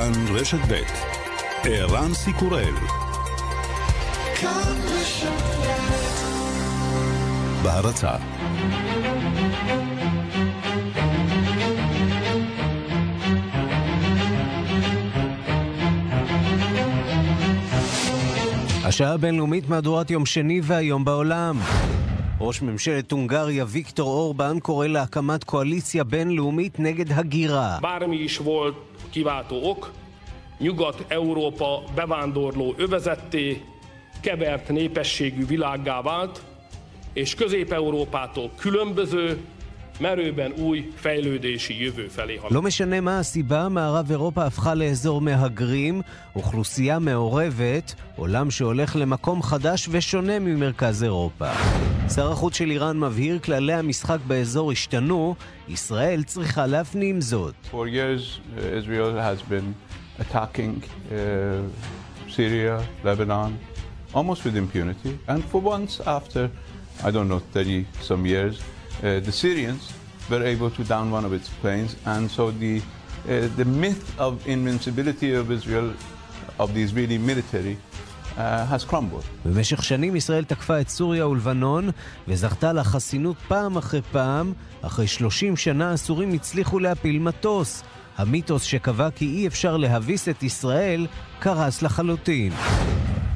כאן רשת ב' ערן סיקורל בהרצה השעה הבינלאומית מהדורת יום שני והיום בעולם. ראש ממשלת הונגריה ויקטור אורבן קורא להקמת קואליציה בינלאומית נגד הגירה. Kiváltó ok, Nyugat-Európa bevándorló övezetté, kevert népességű világgá vált, és Közép-Európától különböző, merőben új fejlődési jövő felé halad. לא משנה מה הסיבה, מערב אירופה הפכה לאזור מהגרים, אוכלוסייה מעורבת, עולם שהולך למקום חדש ושונה ממרכז אירופה. שר החוץ של איראן מבהיר כללי המשחק באזור השתנו, ישראל צריכה להפנים זאת. For years, uh, Israel has been attacking uh, Syria, Lebanon, almost with impunity. And for once, after, I don't know, 30 some years, the Syrians were able to down one of its planes. And so the, uh, the myth of invincibility of Israel, of the Israeli military, uh. במשך שנים ישראל תקפה את סוריה ולבנון וזכתה לחסינות פעם אחרי פעם. אחרי 30 שנה הסורים הצליחו להפיל מטוס. המיתוס שקבע כי אי אפשר להביס את ישראל קרס לחלוטין.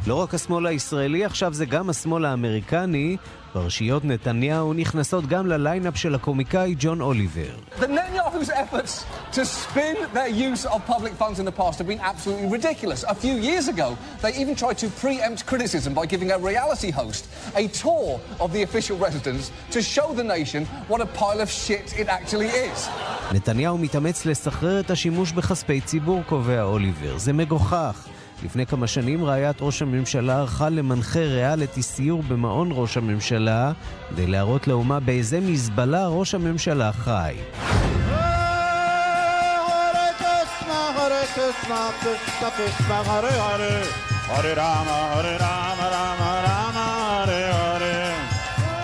לא רק השמאל הישראלי, עכשיו זה גם השמאל האמריקני. פרשיות נתניהו נכנסות גם לליינאפ של הקומיקאי ג'ון אוליבר. The Netanyahu's efforts to spin their use of public funds in the past have been absolutely ridiculous. A few years ago, they even tried to preempt criticism by giving a reality host a tour of the official residence to show the nation what a pile of shit it actually is. נתניהו מתאמץ לסחרר את השימוש בכספי ציבור, קובע אוליבר. זה מגוחך. לפני כמה שנים רעיית ראש הממשלה ערכה למנחה ריאליטי סיור במעון ראש הממשלה כדי להראות לאומה באיזה מזבלה ראש הממשלה חי.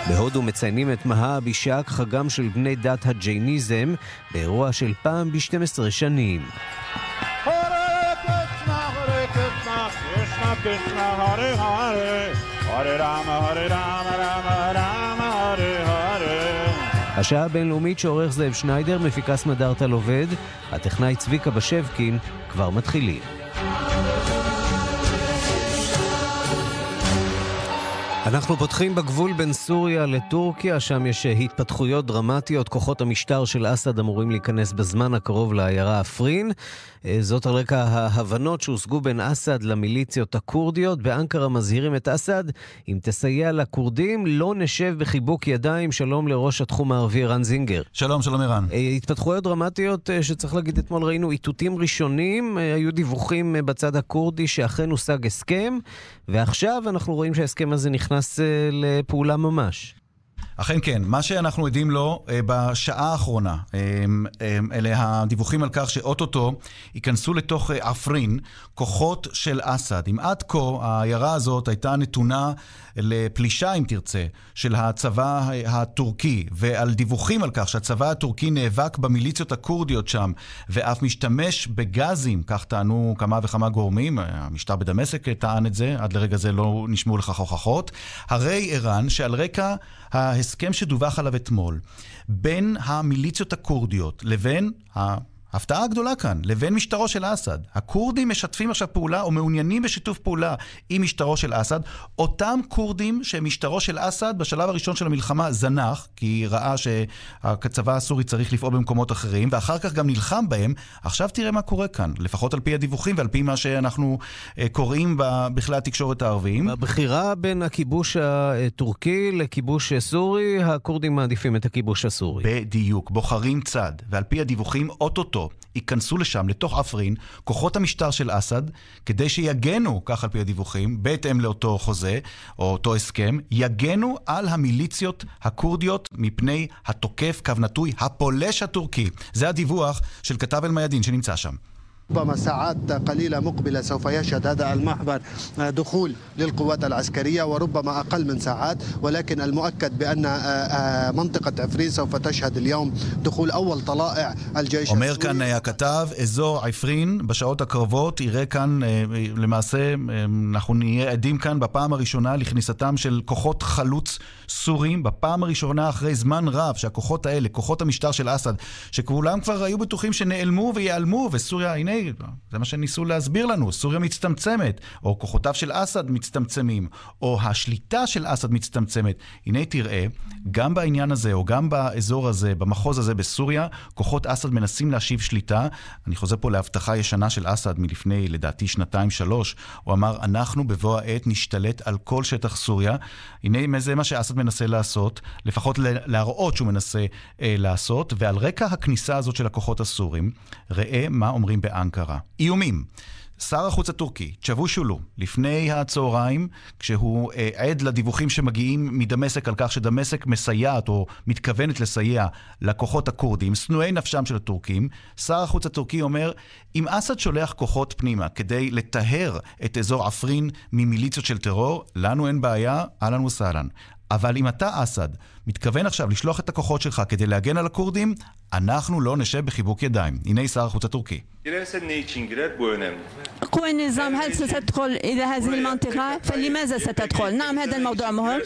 בהודו מציינים את מהא אבישק, חגם של בני דת הג'ייניזם, באירוע של פעם ב-12 שנים. השעה הבינלאומית שעורך זאב שניידר, מפיקה סמדארטל עובד, הטכנאי צביקה בשבקין, כבר מתחילים. אנחנו פותחים בגבול בין סוריה לטורקיה, שם יש התפתחויות דרמטיות. כוחות המשטר של אסד אמורים להיכנס בזמן הקרוב לעיירה עפרין. זאת על רקע ההבנות שהושגו בין אסד למיליציות הכורדיות. באנקרה מזהירים את אסד, אם תסייע לכורדים, לא נשב בחיבוק ידיים. שלום לראש התחום הערבי ערן זינגר. שלום, שלום ערן. התפתחויות דרמטיות שצריך להגיד, אתמול ראינו איתותים ראשונים, היו דיווחים בצד הכורדי שאכן הושג הסכם, ועכשיו אנחנו רואים שההסכם הזה נכנס לפעולה ממש. אכן כן, מה שאנחנו עדים לו בשעה האחרונה, אלה הדיווחים על כך שאו-טו-טו ייכנסו לתוך עפרין כוחות של אסד. אם עד כה העיירה הזאת הייתה נתונה לפלישה, אם תרצה, של הצבא הטורקי, ועל דיווחים על כך שהצבא הטורקי נאבק במיליציות הכורדיות שם, ואף משתמש בגזים, כך טענו כמה וכמה גורמים, המשטר בדמשק טען את זה, עד לרגע זה לא נשמעו לכך הוכחות, הרי ערן שעל רקע ההסכם שדווח עליו אתמול בין המיליציות הכורדיות לבין ההפתעה הגדולה כאן, לבין משטרו של אסד. הכורדים משתפים עכשיו פעולה או מעוניינים בשיתוף פעולה עם משטרו של אסד. אותם כורדים שמשטרו של אסד בשלב הראשון של המלחמה זנח, כי ראה שהצבא הסורי צריך לפעול במקומות אחרים, ואחר כך גם נלחם בהם. עכשיו תראה מה קורה כאן, לפחות על פי הדיווחים ועל פי מה שאנחנו קוראים בכלי התקשורת הערביים. בבחירה בין הכיבוש הטורקי לכיבוש סורי, הכורדים מעדיפים את הכיבוש הסורי. בדיוק, בוחרים צד, ועל פי הדיווחים, אוטוטו ייכנסו לשם, לתוך עפרין, כוחות המשטר של אסד, כדי שיגנו, כך על פי הדיווחים, בהתאם לאותו חוזה, או אותו הסכם, יגנו על המיליציות הכורדיות מפני התוקף, קו נטוי, הפולש הטורקי. זה הדיווח של כתב אל-מיאדין שנמצא שם. ربما ساعات قليلة مقبلة سوف يشهد هذا المحور دخول للقوات العسكرية وربما أقل من ساعات ولكن المؤكد بأن منطقة عفرين سوف تشهد اليوم دخول أول طلائع الجيش אומר כאן הכתב, אזור עפרין בשעות הקרבות יראה כאן, למעשה אנחנו נהיה עדים כאן בפעם הראשונה לכניסתם של כוחות חלוץ סורים, בפעם הראשונה אחרי זמן רב שהכוחות האלה, כוחות המשטר של אסד, שכולם כבר היו בטוחים שנעלמו וייעלמו, וסוריה, הנה, זה מה שניסו להסביר לנו, סוריה מצטמצמת, או כוחותיו של אסד מצטמצמים, או השליטה של אסד מצטמצמת. הנה תראה, גם בעניין הזה, או גם באזור הזה, במחוז הזה בסוריה, כוחות אסד מנסים להשיב שליטה. אני חוזר פה להבטחה ישנה של אסד מלפני, לדעתי, שנתיים-שלוש. הוא אמר, אנחנו בבוא העת נשתלט על כל שטח סוריה. הנה, זה מה שאסד מנסה לעשות, לפחות להראות שהוא מנסה אה, לעשות, ועל רקע הכניסה הזאת של הכוחות הסורים, ראה מה אומרים באנקרה. איומים. שר החוץ הטורקי, צ'אבושולו, לפני הצהריים, כשהוא אה, עד לדיווחים שמגיעים מדמשק על כך שדמשק מסייעת או מתכוונת לסייע לכוחות הכורדים, שנואי נפשם של הטורקים, שר החוץ הטורקי אומר, אם אסד שולח כוחות פנימה כדי לטהר את אזור עפרין ממיליציות של טרור, לנו אין בעיה, אהלן וסהלן. אבל אם אתה, אסד, מתכוון עכשיו לשלוח את הכוחות שלך כדי להגן על הכורדים, אנחנו לא נשב בחיבוק ידיים. הנה שר החוץ הטורקי. قوى النظام هل ستدخل إلى هذه المنطقة؟ فلماذا ستدخل؟ نعم هذا الموضوع مهم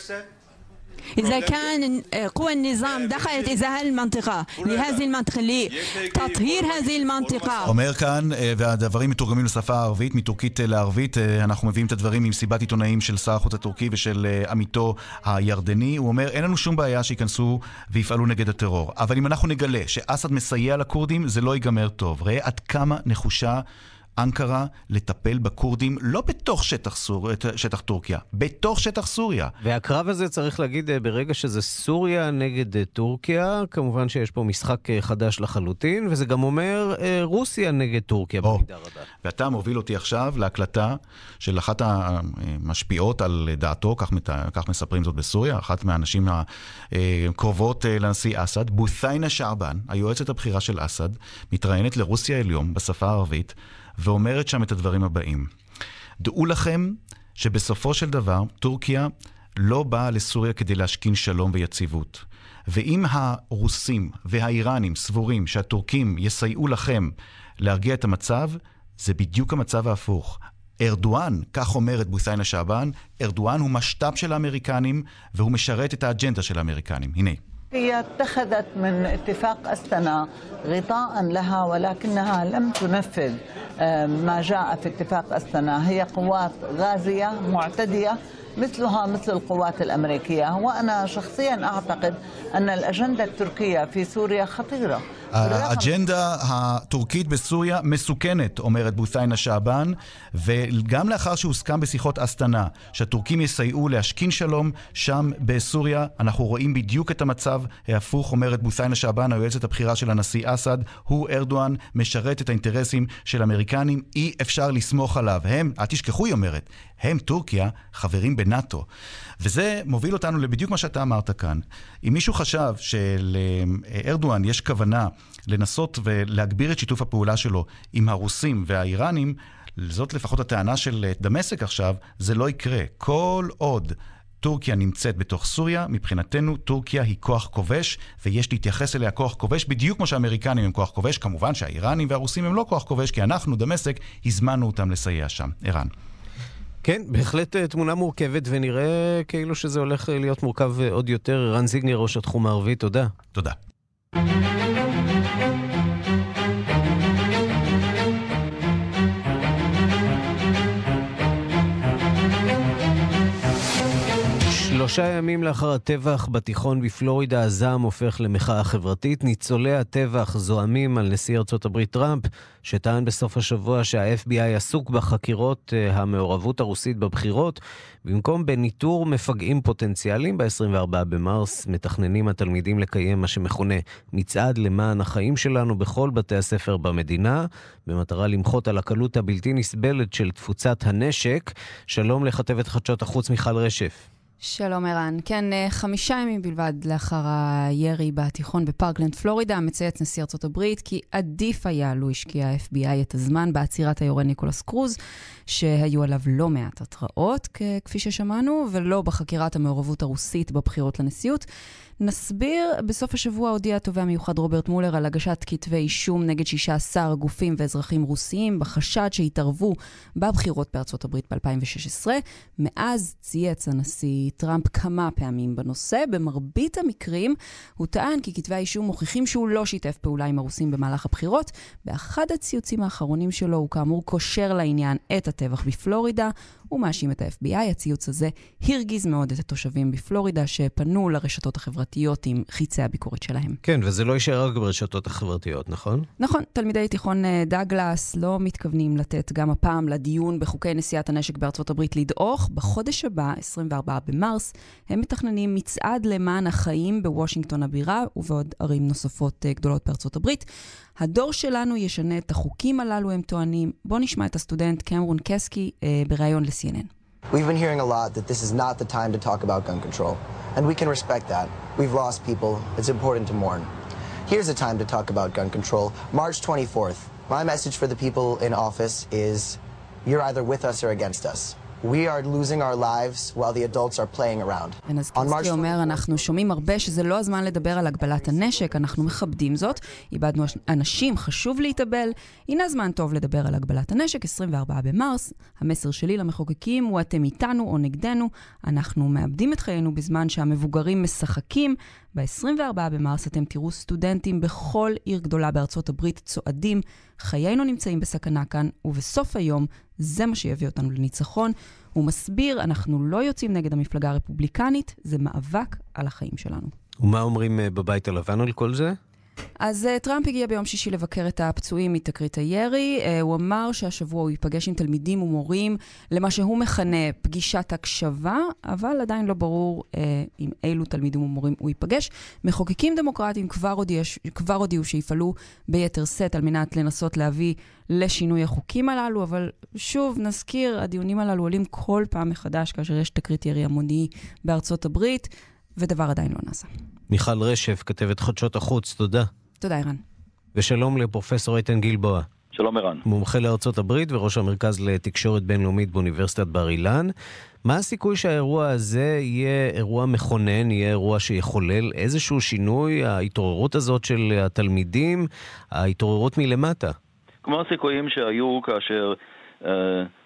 إذا كان قوى النظام دخلت إلى هذه المنطقة لهذه المنطقة لتطهير هذه المنطقة אומר כאן, והדברים מתורגמים לשפה הערבית, מטורקית לערבית, אנחנו מביאים את הדברים ממסיבת עיתונאים של שר החוץ הטורקי ושל עמיתו הירדני. הוא אומר, אין לנו שום בעיה שייכנסו ויפעלו נגד הטרור. אבל אם אנחנו נגלה שאסד מסייע לכורדים, זה לא ייגמר טוב. ראה עד כמה נחושה אנקרה לטפל בכורדים לא בתוך שטח, סור... שטח טורקיה, בתוך שטח סוריה. והקרב הזה, צריך להגיד, ברגע שזה סוריה נגד טורקיה, כמובן שיש פה משחק חדש לחלוטין, וזה גם אומר רוסיה נגד טורקיה או, במידה רבה. ואתה מוביל אותי עכשיו להקלטה של אחת המשפיעות על דעתו, כך, מת... כך מספרים זאת בסוריה, אחת מהאנשים הקרובות לנשיא אסד, בות'יינה שעבן, היועצת הבכירה של אסד, מתראיינת לרוסיה עליון בשפה הערבית. ואומרת שם את הדברים הבאים. דעו לכם שבסופו של דבר טורקיה לא באה לסוריה כדי להשכין שלום ויציבות. ואם הרוסים והאיראנים סבורים שהטורקים יסייעו לכם להרגיע את המצב, זה בדיוק המצב ההפוך. ארדואן, כך אומרת בוסיינה שעבן, ארדואן הוא משת"פ של האמריקנים והוא משרת את האג'נדה של האמריקנים. הנה. هي اتخذت من اتفاق أستنا غطاء لها ولكنها لم تنفذ ما جاء في اتفاق أستنا هي قوات غازية معتدية مثلها مثل القوات الأمريكية وأنا شخصيا أعتقد أن الأجندة التركية في سوريا خطيرة האג'נדה הטורקית בסוריה מסוכנת, אומרת בוסיינה שעבן, וגם לאחר שהוסכם בשיחות אסטנה שהטורקים יסייעו להשכין שלום שם בסוריה, אנחנו רואים בדיוק את המצב ההפוך, אומרת בוסיינה שעבן, היועצת הבכירה של הנשיא אסד, הוא ארדואן, משרת את האינטרסים של האמריקנים, אי אפשר לסמוך עליו. הם, אל תשכחו, היא אומרת, הם, טורקיה, חברים בנאט"ו. וזה מוביל אותנו לבדיוק מה שאתה אמרת כאן. אם מישהו חשב שלארדואן יש כוונה לנסות ולהגביר את שיתוף הפעולה שלו עם הרוסים והאיראנים, זאת לפחות הטענה של דמשק עכשיו, זה לא יקרה. כל עוד טורקיה נמצאת בתוך סוריה, מבחינתנו טורקיה היא כוח כובש, ויש להתייחס אליה כוח כובש בדיוק כמו שהאמריקנים הם כוח כובש. כמובן שהאיראנים והרוסים הם לא כוח כובש, כי אנחנו, דמשק, הזמנו אותם לסייע שם. ערן. כן, בהחלט תמונה מורכבת, ונראה כאילו שזה הולך להיות מורכב עוד יותר. רן זיגנר, ראש התחום הערבי, תודה. תודה. שלושה ימים לאחר הטבח בתיכון בפלורידה, הזעם הופך למחאה חברתית. ניצולי הטבח זועמים על נשיא ארצות הברית טראמפ, שטען בסוף השבוע שה-FBI עסוק בחקירות המעורבות הרוסית בבחירות. במקום בניטור מפגעים פוטנציאליים, ב-24 במרס מתכננים התלמידים לקיים מה שמכונה מצעד למען החיים שלנו בכל בתי הספר במדינה, במטרה למחות על הקלות הבלתי נסבלת של תפוצת הנשק. שלום לכתבת חדשות החוץ מיכל רשף. שלום ערן. כן, אה, חמישה ימים בלבד לאחר הירי בתיכון בפארקלנד, פלורידה, מצייץ נשיא ארצות הברית כי עדיף היה לו השקיע ה-FBI את הזמן בעצירת היורה ניקולס קרוז, שהיו עליו לא מעט התראות, כפי ששמענו, ולא בחקירת המעורבות הרוסית בבחירות לנשיאות. נסביר, בסוף השבוע הודיע התובע המיוחד רוברט מולר על הגשת כתבי אישום נגד 16 גופים ואזרחים רוסיים בחשד שהתערבו בבחירות בארצות הברית ב-2016. מאז צייץ הנשיא טראמפ כמה פעמים בנושא. במרבית המקרים הוא טען כי כתבי האישום מוכיחים שהוא לא שיתף פעולה עם הרוסים במהלך הבחירות. באחד הציוצים האחרונים שלו הוא כאמור קושר לעניין את הטבח בפלורידה. הוא מאשים את ה-FBI. הציוץ הזה הרגיז מאוד את התושבים בפלורידה, שפנו לרשתות החברתיות עם חיצי הביקורת שלהם. כן, וזה לא יישאר רק ברשתות החברתיות, נכון? נכון. תלמידי תיכון אה, דאגלס לא מתכוונים לתת גם הפעם לדיון בחוקי נשיאת הנשק בארצות הברית לדעוך. בחודש הבא, 24 במרס, הם מתכננים מצעד למען החיים בוושינגטון הבירה ובעוד ערים נוספות אה, גדולות בארצות הברית. הדור שלנו ישנה את החוקים הללו, הם טוענים. בואו נשמע את הסטודנט קמרון קסקי אה, בריאיון ל-CNN. We've been hearing a lot that this is not the time to talk about gun control. And we can respect that. We've lost people. It's important to mourn. Here's a time to talk about gun control. March 24th. My message for the people in office is you're either with us or against us. We are losing our lives while the adults are playing around. קצקי אומר, אנחנו שומעים הרבה שזה לא הזמן לדבר על הגבלת הנשק, אנחנו מכבדים זאת, איבדנו אנשים, חשוב להתאבל, הנה זמן טוב לדבר על הגבלת הנשק, 24 במרס. המסר שלי למחוקקים הוא אתם איתנו או נגדנו, אנחנו מאבדים את חיינו בזמן שהמבוגרים משחקים. ב-24 במרס אתם תראו סטודנטים בכל עיר גדולה בארצות הברית צועדים, חיינו נמצאים בסכנה כאן, ובסוף היום זה מה שיביא אותנו לניצחון. הוא מסביר, אנחנו לא יוצאים נגד המפלגה הרפובליקנית, זה מאבק על החיים שלנו. ומה אומרים אה, בבית הלבן על כל זה? אז uh, טראמפ הגיע ביום שישי לבקר את הפצועים מתקרית הירי. Uh, הוא אמר שהשבוע הוא ייפגש עם תלמידים ומורים למה שהוא מכנה פגישת הקשבה, אבל עדיין לא ברור uh, עם אילו תלמידים ומורים הוא ייפגש. מחוקקים דמוקרטיים כבר, הודיע, כבר הודיעו שיפעלו ביתר שאת על מנת לנסות להביא לשינוי החוקים הללו, אבל שוב, נזכיר, הדיונים הללו עולים כל פעם מחדש כאשר יש תקרית ירי המוני בארצות הברית. ודבר עדיין לא נעשה. מיכל רשף, כתבת חדשות החוץ, תודה. תודה, ערן. ושלום לפרופסור איתן גלבוע. שלום ערן. מומחה לארצות הברית וראש המרכז לתקשורת בינלאומית באוניברסיטת בר אילן. מה הסיכוי שהאירוע הזה יהיה אירוע מכונן, יהיה אירוע שיחולל איזשהו שינוי, ההתעוררות הזאת של התלמידים, ההתעוררות מלמטה? כמו הסיכויים שהיו כאשר אה,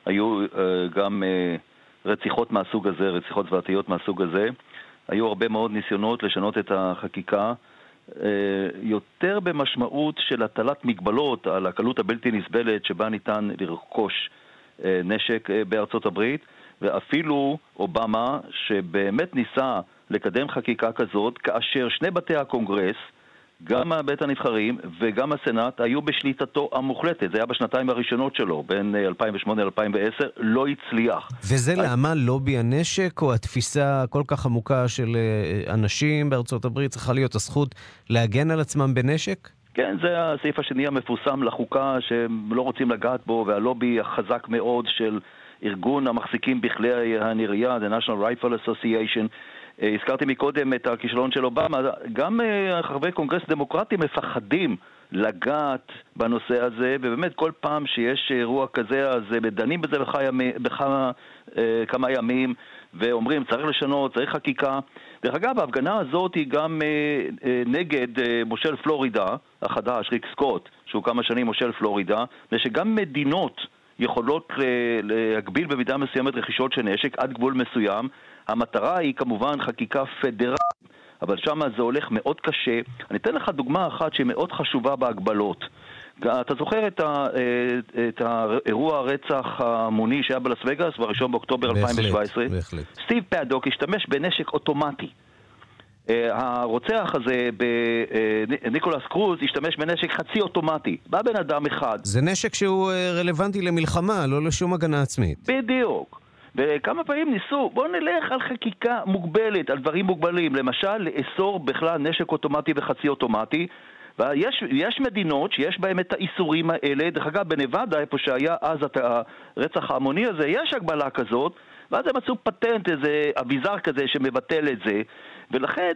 היו אה, גם אה, רציחות מהסוג הזה, רציחות זוועתיות מהסוג הזה, היו הרבה מאוד ניסיונות לשנות את החקיקה, אה, יותר במשמעות של הטלת מגבלות על הקלות הבלתי נסבלת שבה ניתן לרכוש אה, נשק אה, בארצות הברית, ואפילו אובמה, שבאמת ניסה לקדם חקיקה כזאת, כאשר שני בתי הקונגרס, גם בית הנבחרים וגם הסנאט היו בשליטתו המוחלטת. זה היה בשנתיים הראשונות שלו, בין 2008 ל-2010, לא הצליח. וזה אז... למה לובי הנשק, או התפיסה הכל כך עמוקה של אה, אנשים בארצות הברית צריכה להיות הזכות להגן על עצמם בנשק? כן, זה הסעיף השני המפורסם לחוקה שהם לא רוצים לגעת בו, והלובי החזק מאוד של ארגון המחזיקים בכלי הנריה, The National Rifle Association, אה, הזכרתי מקודם את הכישלון של אובמה, גם אה, חברי קונגרס דמוקרטיים מפחדים לגעת בנושא הזה, ובאמת כל פעם שיש אירוע כזה אז דנים בזה בכמה כמה ימים ואומרים צריך לשנות, צריך חקיקה. דרך אגב, ההפגנה הזאת היא גם נגד מושל פלורידה החדש, ריק סקוט, שהוא כמה שנים מושל פלורידה, ושגם מדינות יכולות להגביל במידה מסוימת רכישות של נשק עד גבול מסוים, המטרה היא כמובן חקיקה פדרלית, אבל שם זה הולך מאוד קשה. אני אתן לך דוגמה אחת שהיא מאוד חשובה בהגבלות. אתה זוכר את, ה, אה, את האירוע הרצח ההמוני שהיה בלס וגאס ב-1 באוקטובר בהחלט, 2017? בהחלט. סטיב פאדוק השתמש בנשק אוטומטי. אה, הרוצח הזה, אה, ניקולס קרוז, השתמש בנשק חצי אוטומטי. בא בן אדם אחד. זה נשק שהוא רלוונטי למלחמה, לא לשום הגנה עצמית. בדיוק. וכמה פעמים ניסו, בואו נלך על חקיקה מוגבלת, על דברים מוגבלים. למשל, לאסור בכלל נשק אוטומטי וחצי אוטומטי. ויש מדינות שיש בהן את האיסורים האלה. דרך אגב, בנבדה, איפה שהיה אז הרצח ההמוני הזה, יש הגבלה כזאת. ואז הם מצאו פטנט, איזה אביזר כזה שמבטל את זה, ולכן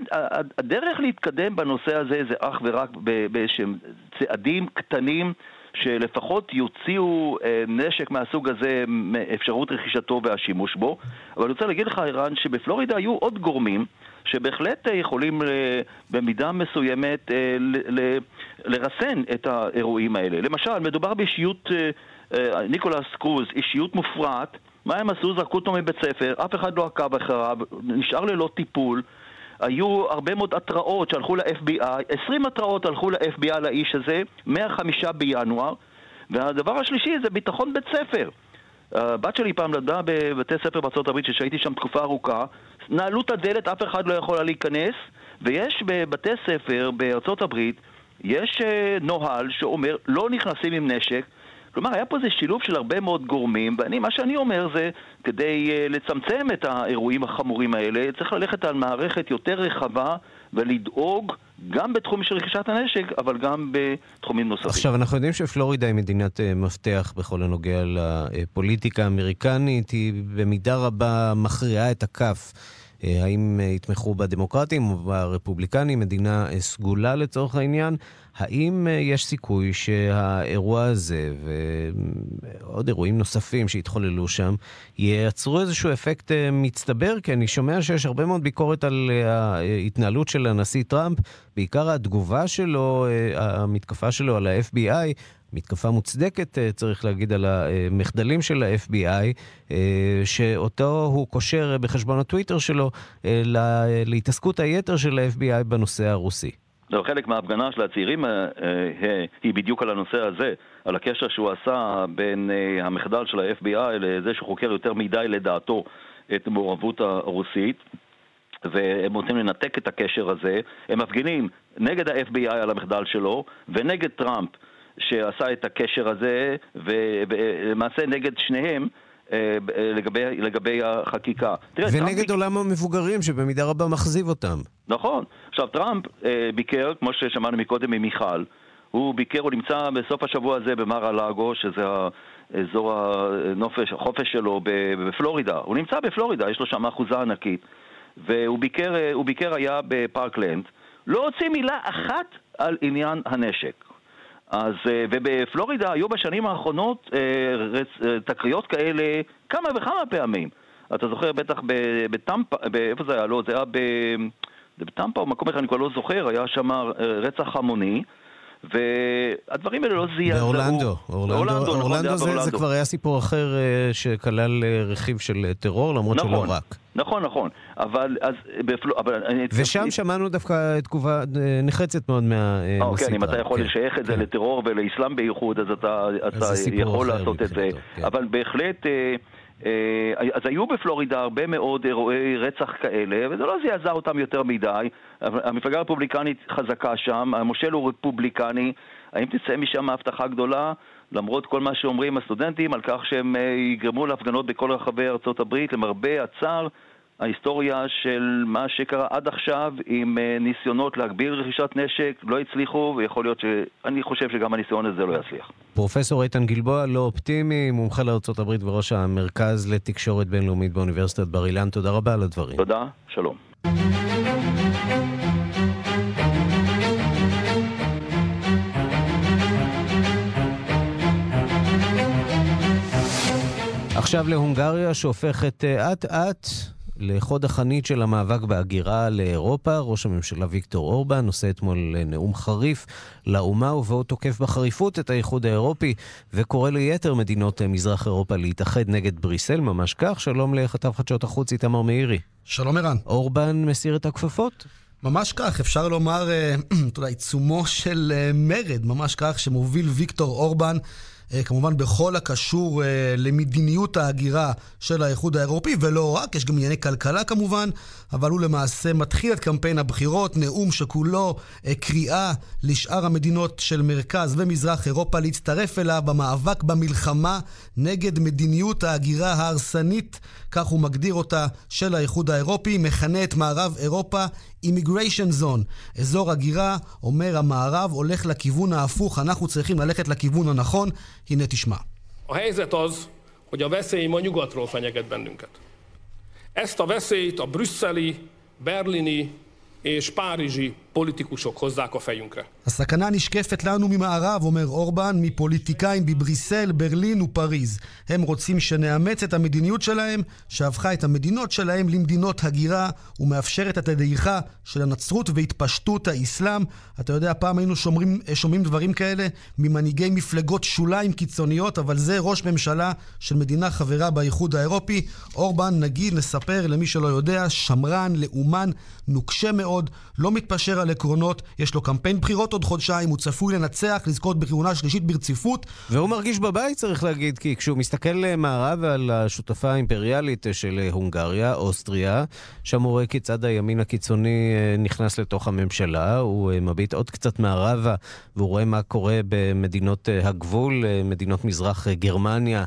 הדרך להתקדם בנושא הזה זה אך ורק באיזשהם צעדים קטנים. שלפחות יוציאו אה, נשק מהסוג הזה מאפשרות רכישתו והשימוש בו. אבל אני רוצה להגיד לך, ערן, שבפלורידה היו עוד גורמים שבהחלט אה, יכולים אה, במידה מסוימת לרסן את האירועים האלה. למשל, מדובר באישיות, ניקולס קרוז, אישיות מופרעת. מה הם עשו? זרקו אותו מבית ספר, אף אחד לא עקב אחריו, נשאר ללא טיפול. היו הרבה מאוד התראות שהלכו ל-FBI, 20 התראות הלכו ל-FBI לאיש הזה, מה-5 בינואר, והדבר השלישי זה ביטחון בית ספר. הבת שלי פעם למדה בבתי ספר בארצות הברית, שהייתי שם תקופה ארוכה, נעלו את הדלת, אף אחד לא יכול להיכנס, ויש בבתי ספר בארצות הברית, יש אה, נוהל שאומר לא נכנסים עם נשק, כלומר, היה פה איזה שילוב של הרבה מאוד גורמים, ואני, מה שאני אומר זה, כדי uh, לצמצם את האירועים החמורים האלה, צריך ללכת על מערכת יותר רחבה ולדאוג גם בתחום של רכישת הנשק, אבל גם בתחומים נוספים. עכשיו, אנחנו יודעים שפלורידה היא מדינת uh, מפתח בכל הנוגע לפוליטיקה האמריקנית, היא במידה רבה מכריעה את הכף. אה, האם יתמכו בדמוקרטים או ברפובליקנים, מדינה סגולה לצורך העניין. האם אה, יש סיכוי שהאירוע הזה ועוד אירועים נוספים שהתחוללו שם ייצרו איזשהו אפקט אה, מצטבר? כי אני שומע שיש הרבה מאוד ביקורת על אה, ההתנהלות של הנשיא טראמפ, בעיקר התגובה שלו, המתקפה שלו על ה-FBI. מתקפה מוצדקת, צריך להגיד, על המחדלים של ה-FBI, שאותו הוא קושר בחשבון הטוויטר שלו להתעסקות היתר של ה-FBI בנושא הרוסי. לא, חלק מההפגנה של הצעירים אה, אה, היא בדיוק על הנושא הזה, על הקשר שהוא עשה בין אה, המחדל של ה-FBI לזה שהוא חוקר יותר מדי לדעתו את המעורבות הרוסית. והם רוצים לנתק את הקשר הזה. הם מפגינים נגד ה-FBI על המחדל שלו ונגד טראמפ שעשה את הקשר הזה, ולמעשה נגד שניהם לגבי, לגבי החקיקה. תראה, ונגד טראמפ... עולם המבוגרים שבמידה רבה מחזיב אותם. נכון. עכשיו, טראמפ אה, ביקר, כמו ששמענו מקודם ממיכל, הוא ביקר, הוא נמצא בסוף השבוע הזה במאר-א-לאגו, שזה אזור הנופש, החופש שלו בפלורידה. הוא נמצא בפלורידה, יש לו שם אחוזה ענקית. והוא ביקר, אה, ביקר היה בפארקלנד, לא הוציא מילה אחת על עניין הנשק. אז, אה, ובפלורידה היו בשנים האחרונות אה, תקריות כאלה כמה וכמה פעמים. אתה זוכר בטח בטמפה, איפה זה היה? לא, זה היה בטמפה או מקום אחר, אני כבר לא זוכר, היה שם אה, רצח המוני. והדברים האלה לא זעזעו. באורלנדו. אורלנדו, נכון, אורלנדו זה, זה כבר היה סיפור אחר שכלל רכיב של טרור, למרות נכון, שלא רק. נכון, נכון. אבל אז... בפלו, אבל ושם שמענו דווקא תגובה נחרצת מאוד מהמסיתה. אוקיי, אם אתה יכול כן, לשייך את זה כן. לטרור ולאסלאם בייחוד, אז אתה, אתה יכול לעשות את זה. כן. אבל בהחלט... אה, אז היו בפלורידה הרבה מאוד אירועי רצח כאלה, וזה לא זעזע אותם יותר מדי. המפלגה הרפובליקנית חזקה שם, המושל הוא רפובליקני. האם תצא משם הבטחה גדולה? למרות כל מה שאומרים הסטודנטים על כך שהם אה, יגרמו להפגנות בכל רחבי ארצות הברית, למרבה הצער, ההיסטוריה של מה שקרה עד עכשיו עם אה, ניסיונות להגביל רכישת נשק לא הצליחו, ויכול להיות ש... אני חושב שגם הניסיון הזה לא יצליח. פרופסור איתן גלבוע, לא אופטימי, מומחה לארה"ב וראש המרכז לתקשורת בינלאומית באוניברסיטת בר אילן, תודה רבה על הדברים. תודה, שלום. עכשיו להונגריה שהופכת אה, אט-אט לחוד החנית של המאבק בהגירה לאירופה. ראש הממשלה ויקטור אורבן נושא אתמול נאום חריף לאומה, ובו תוקף בחריפות את האיחוד האירופי, וקורא ליתר מדינות מזרח אירופה להתאחד נגד בריסל, ממש כך. שלום לכתב חדשות החוץ איתמר מאירי. שלום ערן. אורבן מסיר את הכפפות? ממש כך, אפשר לומר, אה, אתה יודע, עיצומו של אה, מרד, ממש כך, שמוביל ויקטור אורבן. אה, כמובן בכל הקשור אה, למדיניות ההגירה של האיחוד האירופי, ולא רק, יש גם ענייני כלכלה כמובן, אבל הוא למעשה מתחיל את קמפיין הבחירות, נאום שכולו אה, קריאה לשאר המדינות של מרכז ומזרח אירופה להצטרף אליו במאבק במלחמה נגד מדיניות ההגירה ההרסנית, כך הוא מגדיר אותה, של האיחוד האירופי, מכנה את מערב אירופה Immigration Zone, אזור הגירה, אומר המערב, הולך לכיוון ההפוך, אנחנו צריכים ללכת לכיוון הנכון. הנה תשמע. Ezt a veszélyt a brüsszeli, berlini és párizsi politikusok hozzák a fejünkre. נשקפת לנו ממערב, אומר אורבן, מפוליטיקאים בבריסל, ברלין ופריז. הם רוצים שנאמץ את המדיניות שלהם, שהפכה את המדינות שלהם למדינות הגירה, ומאפשרת את הדעיכה של הנצרות והתפשטות האסלאם. אתה יודע, פעם היינו שומרים, שומעים דברים כאלה ממנהיגי מפלגות שוליים קיצוניות, אבל זה ראש ממשלה של מדינה חברה באיחוד האירופי. אורבן, נגיד, נספר למי שלא יודע, שמרן, לאומן, נוקשה מאוד, לא מתפשר על עקרונות, יש לו קמפיין בחירות עוד חודשיים, הוא צפוי לנצח, לזכות בכהונה שלישית ברציפות. והוא מרגיש בבית, צריך להגיד, כי כשהוא מסתכל מערב על השותפה האימפריאלית של הונגריה, אוסטריה, שם הוא רואה כיצד הימין הקיצוני אה, נכנס לתוך הממשלה, הוא אה, מביט עוד קצת מערבה, והוא רואה מה קורה במדינות אה, הגבול, מדינות מזרח גרמניה.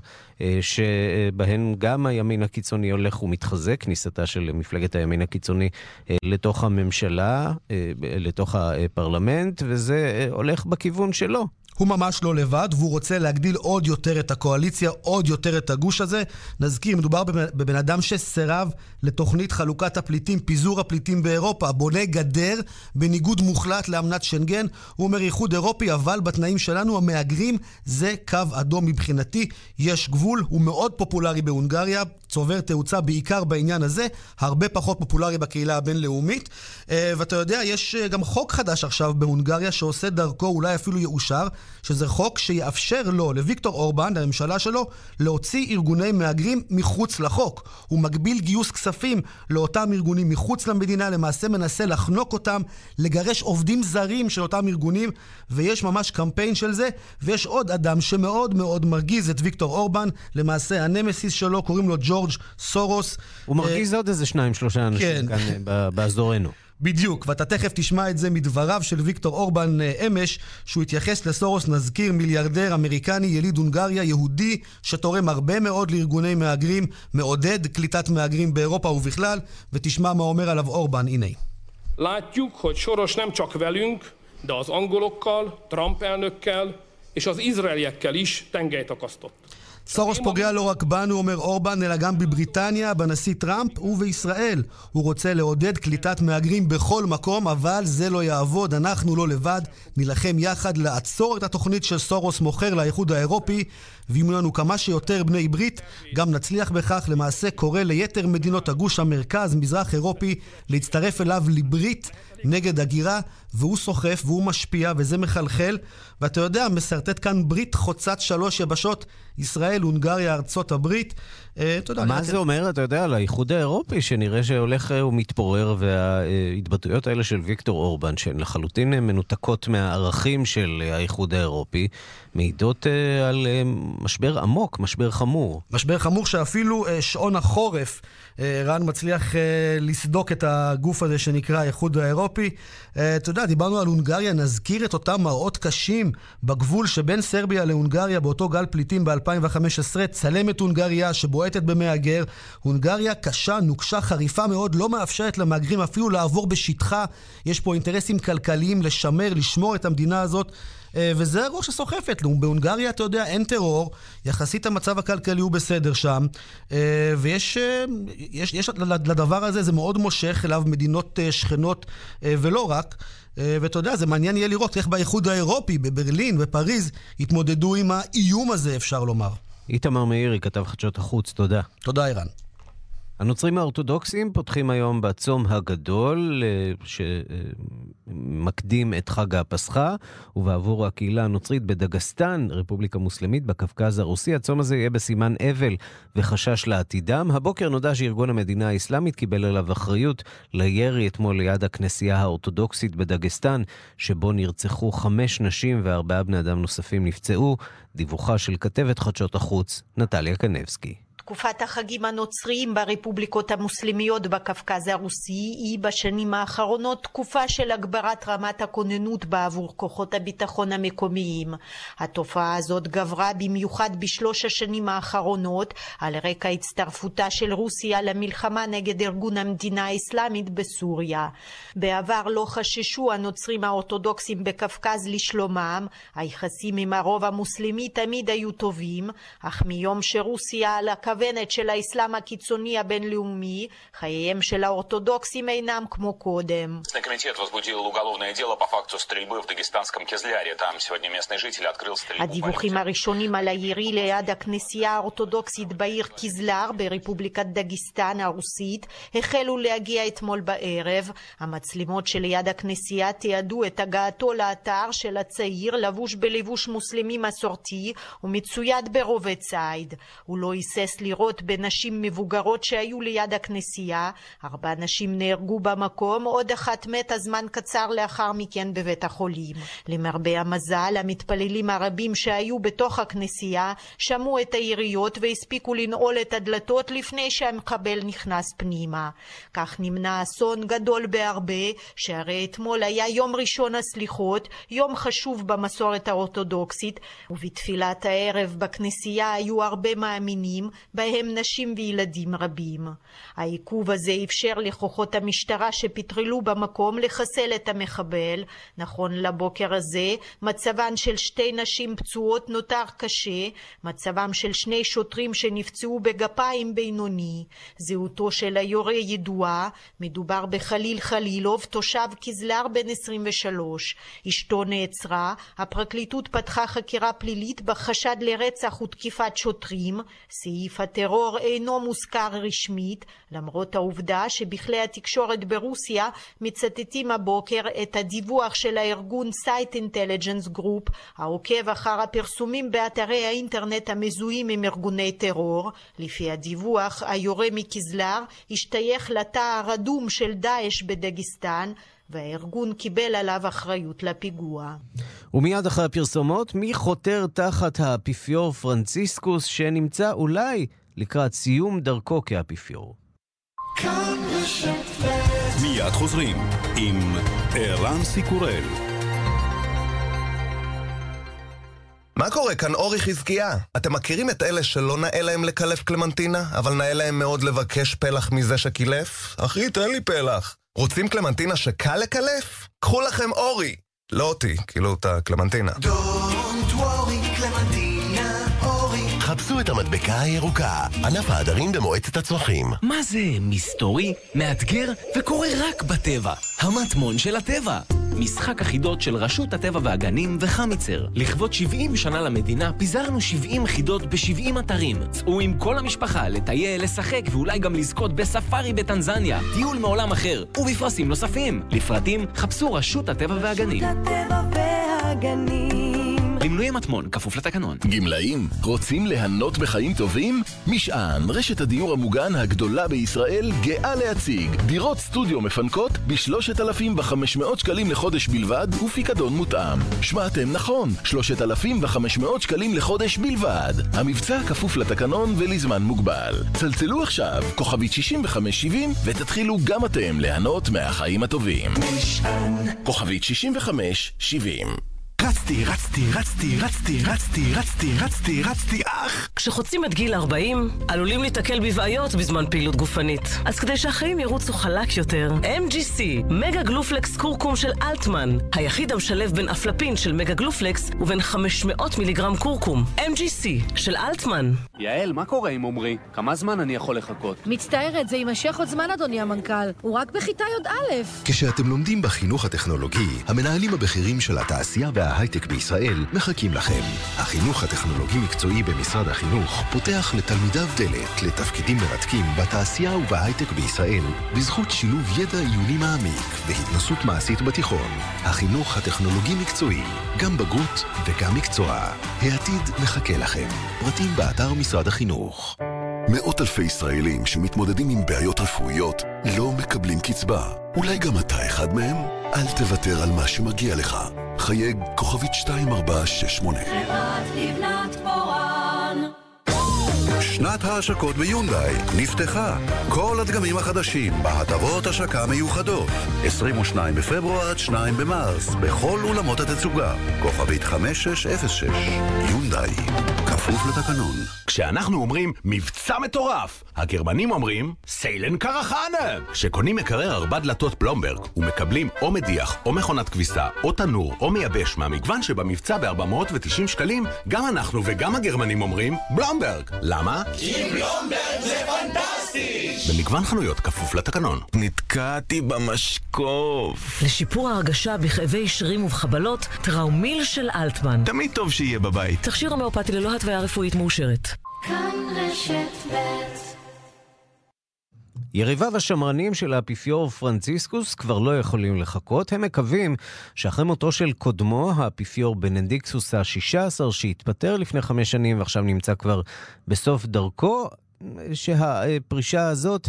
שבהן גם הימין הקיצוני הולך ומתחזק, כניסתה של מפלגת הימין הקיצוני לתוך הממשלה, לתוך הפרלמנט, וזה הולך בכיוון שלו. הוא ממש לא לבד, והוא רוצה להגדיל עוד יותר את הקואליציה, עוד יותר את הגוש הזה. נזכיר, מדובר בבן אדם שסירב לתוכנית חלוקת הפליטים, פיזור הפליטים באירופה, בונה גדר בניגוד מוחלט לאמנת שנגן. הוא אומר איחוד אירופי, אבל בתנאים שלנו המהגרים זה קו אדום מבחינתי. יש גבול, הוא מאוד פופולרי בהונגריה, צובר תאוצה בעיקר בעניין הזה, הרבה פחות פופולרי בקהילה הבינלאומית. אה, ואתה יודע, יש אה, גם חוק חדש עכשיו בהונגריה שעושה דרכו, אולי אפילו יאושר, שזה חוק שיאפשר לו, לוויקטור אורבן, לממשלה שלו, להוציא ארגוני מהגרים מחוץ לחוק. הוא מגביל גיוס כספים לאותם ארגונים מחוץ למדינה, למעשה מנסה לחנוק אותם, לגרש עובדים זרים של אותם ארגונים, ויש ממש קמפיין של זה, ויש עוד אדם שמאוד מאוד מרגיז את ויקטור אורבן, למעשה הנמסיס שלו, קוראים לו ג'ורג' סורוס. הוא מרגיז עוד איזה שניים, שלושה אנשים כן. כאן אה, באזורנו. בדיוק, ואתה תכף תשמע את זה מדבריו של ויקטור אורבן אה, אמש, שהוא התייחס לסורוס, נזכיר, מיליארדר אמריקני, יליד הונגריה, יהודי, שתורם הרבה מאוד לארגוני מהגרים, מעודד קליטת מהגרים באירופה ובכלל, ותשמע מה אומר עליו אורבן, הנה. Látjuk, hogy Soros nem csak velünk, de az angolokkal, Trump elnökkel és az izraeliekkel is tengelyt akasztott. סורוס פוגע לא רק בנו, אומר אורבן, אלא גם בבריטניה, בנשיא טראמפ ובישראל. הוא רוצה לעודד קליטת מהגרים בכל מקום, אבל זה לא יעבוד, אנחנו לא לבד. נילחם יחד לעצור את התוכנית שסורוס מוכר לאיחוד האירופי, ואם יהיו לנו כמה שיותר בני ברית, גם נצליח בכך. למעשה קורא ליתר מדינות הגוש המרכז, מזרח אירופי, להצטרף אליו לברית נגד הגירה, והוא סוחף והוא משפיע וזה מחלחל. ואתה יודע, משרטט כאן ברית חוצת שלוש יבשות, ישראל, הונגריה, ארצות הברית. אה, אתה יודע, מה זה אומר, אתה יודע, על האיחוד האירופי, שנראה שהולך אה, ומתפורר, וההתבטאויות האלה של ויקטור אורבן, שהן לחלוטין מנותקות מהערכים של האיחוד האירופי, מעידות אה, על משבר עמוק, משבר חמור. משבר חמור שאפילו שעון החורף, רן מצליח לסדוק את הגוף הזה שנקרא האיחוד האירופי. אתה יודע, דיברנו על הונגריה, נזכיר את אותם מראות קשים בגבול שבין סרביה להונגריה באותו גל פליטים ב-2015, צלמת הונגריה שבועטת במהגר. הונגריה קשה, נוקשה, חריפה מאוד, לא מאפשרת למהגרים אפילו לעבור בשטחה. יש פה אינטרסים כלכליים לשמר, לשמור את המדינה הזאת. אה, וזה הראש שסוחפת. בהונגריה, אתה יודע, אין טרור, יחסית המצב הכלכלי הוא בסדר שם, אה, ויש אה, יש, יש לדבר הזה, זה מאוד מושך אליו מדינות שכנות, ולא רק. ואתה יודע, זה מעניין יהיה לראות איך באיחוד האירופי, בברלין, בפריז, יתמודדו עם האיום הזה, אפשר לומר. איתמר מאירי, כתב חדשות החוץ, תודה. תודה, אירן. הנוצרים האורתודוקסים פותחים היום בצום הגדול אה, שמקדים את חג הפסחה, ובעבור הקהילה הנוצרית בדגסטן, רפובליקה מוסלמית בקווקז הרוסי, הצום הזה יהיה בסימן אבל וחשש לעתידם. הבוקר נודע שארגון המדינה האסלאמית קיבל עליו אחריות לירי אתמול ליד הכנסייה האורתודוקסית בדגסטן, שבו נרצחו חמש נשים וארבעה בני אדם נוספים נפצעו. דיווחה של כתבת חדשות החוץ, נטליה קנבסקי. תקופת החגים הנוצריים ברפובליקות המוסלמיות בקווקז הרוסי היא בשנים האחרונות תקופה של הגברת רמת הכוננות בעבור כוחות הביטחון המקומיים. התופעה הזאת גברה במיוחד בשלוש השנים האחרונות על רקע הצטרפותה של רוסיה למלחמה נגד ארגון המדינה האסלאמית בסוריה. בעבר לא חששו הנוצרים האורתודוקסים בקווקז לשלומם, היחסים עם הרוב המוסלמי תמיד היו טובים, אך מיום שרוסיה על הקו המכוונת של האסלאם הקיצוני הבינלאומי, חייהם של האורתודוקסים אינם כמו קודם. הדיווחים הראשונים על הירי ליד הכנסייה האורתודוקסית בעיר קיזלר ברפובליקת דגיסטן הרוסית החלו להגיע אתמול בערב. המצלמות שליד הכנסייה תיעדו את הגעתו לאתר של הצעיר לבוש בלבוש מוסלמי מסורתי ומצויד ברובה ציד. הוא לא היסס לירות בנשים מבוגרות שהיו ליד הכנסייה. ארבע נשים נהרגו במקום, עוד אחת מתה זמן קצר לאחר מכן בבית החולים. למרבה המזל, המתפללים הרבים שהיו בתוך הכנסייה שמעו את היריות והספיקו לנעול את הדלתות לפני שהמחבל נכנס פנימה. כך נמנע אסון גדול בהרבה, שהרי אתמול היה יום ראשון הסליחות, יום חשוב במסורת האורתודוקסית, ובתפילת הערב בכנסייה היו הרבה מאמינים, בהם נשים וילדים רבים. העיכוב הזה אפשר לכוחות המשטרה שפטרלו במקום לחסל את המחבל. נכון לבוקר הזה, מצבן של שתי נשים פצועות נותר קשה, מצבם של שני שוטרים שנפצעו בגפיים בינוני. זהותו של היורה ידועה, מדובר בחליל חלילוב, תושב כזלר בן 23. אשתו נעצרה, הפרקליטות פתחה חקירה פלילית בחשד לרצח ותקיפת שוטרים. סעיף הטרור אינו מוזכר רשמית, למרות העובדה שבכלי התקשורת ברוסיה מצטטים הבוקר את הדיווח של הארגון Site Intelligence Group, העוקב אחר הפרסומים באתרי האינטרנט המזוהים עם ארגוני טרור. לפי הדיווח, היורה מכזלר השתייך לתא הרדום של דאעש בדגיסטן, והארגון קיבל עליו אחריות לפיגוע. ומיד אחרי הפרסומות, מי חותר תחת האפיפיור פרנציסקוס שנמצא אולי לקראת סיום דרכו כאפיפיור? מיד חוזרים עם ערן סיקורל. מה קורה כאן אורי חזקיה? אתם מכירים את אלה שלא נאה להם לקלף קלמנטינה, אבל נאה להם מאוד לבקש פלח מזה שקילף? אחי, תן לי פלח. רוצים קלמנטינה שקל לקלף? קחו לכם אורי. לא אותי, כאילו את הקלמנטינה. Don't חפשו את המדבקה הירוקה, ענף העדרים במועצת הצמחים. מה זה מסתורי, מאתגר וקורה רק בטבע? המטמון של הטבע. משחק החידות של רשות הטבע והגנים וחמיצר. לכבוד 70 שנה למדינה, פיזרנו 70 חידות ב-70 אתרים. צאו עם כל המשפחה, לטייל, לשחק ואולי גם לזכות בספארי בטנזניה. טיול מעולם אחר, ובפרסים נוספים. לפרטים, חפשו רשות הטבע והגנים. רשות הטבע והגנים. למנויי מטמון, כפוף לתקנון. גמלאים, רוצים ליהנות בחיים טובים? משען, רשת הדיור המוגן הגדולה בישראל, גאה להציג. דירות סטודיו מפנקות ב-3,500 שקלים לחודש בלבד, ופיקדון מותאם. שמעתם נכון, 3,500 שקלים לחודש בלבד. המבצע כפוף לתקנון ולזמן מוגבל. צלצלו עכשיו, כוכבית 6570, ותתחילו גם אתם ליהנות מהחיים הטובים. משען. כוכבית 6570 רצתי, רצתי, רצתי, רצתי, רצתי, רצתי, רצתי, רצתי, אך! כשחוצים את גיל 40, עלולים להתקל בבעיות בזמן פעילות גופנית. אז כדי שהחיים ירוצו חלק יותר, MGC, מגה גלופלקס קורקום של אלטמן, היחיד המשלב בין אפלפין של מגה גלופלקס ובין 500 מיליגרם קורקום. MGC של אלטמן. יעל, מה קורה עם עמרי? כמה זמן אני יכול לחכות? מצטערת, זה יימשך עוד זמן, אדוני המנכ"ל. הוא רק בכיתה י"א. כשאתם לומדים בחינוך הטכנולוגי, המנהלים הבכירים של התעשייה וההייטק בישראל מחכים לכם. החינוך הטכנולוגי-מקצועי במשרד החינוך פותח לתלמידיו דלת לתפקידים מרתקים בתעשייה ובהייטק בישראל, בזכות שילוב ידע עיוני מעמיק והתנסות מעשית בתיכון. החינוך הטכנולוגי-מקצועי, גם בגרות וגם מקצוע. העתיד מחכה לכם. פרטים באתר משרד החינוך. מאות אלפי ישראלים שמתמודדים עם בעיות רפואיות לא מקבלים קצבה. אולי גם אתה אחד מהם? אל תוותר על מה שמגיע לך. חייג כוכבית 2468. חברת לבנת פורן שנת ההשקות ביונדאי נפתחה. כל הדגמים החדשים בהטבות השקה מיוחדות. 22 בפברואר עד 2 במרס, בכל אולמות התצוגה. כוכבית 5606. יונדאי, כפוף לתקנון. כשאנחנו אומרים מבצע מטורף, הגרמנים אומרים סיילן קרחנה. כשקונים מקרר ארבע דלתות פלומברג ומקבלים או מדיח או מכונת כביסה או תנור או מייבש מהמגוון שבמבצע ב-490 שקלים, גם אנחנו וגם הגרמנים אומרים בלומברג. למה? עם בלומברג זה פנטסטי! במגוון חנויות כפוף לתקנון. נתקעתי במשקוף. לשיפור ההרגשה בכאבי שרירים ובחבלות, טראומיל של אלטמן. תמיד טוב שיהיה בבית. תכשיר הומאופתי ללא התוויה רפואית מאושרת. כאן רשת ב' יריביו השמרנים של האפיפיור פרנציסקוס כבר לא יכולים לחכות. הם מקווים שאחרי מותו של קודמו, האפיפיור בנדיקסוס ה-16, שהתפטר לפני חמש שנים ועכשיו נמצא כבר בסוף דרכו, שהפרישה הזאת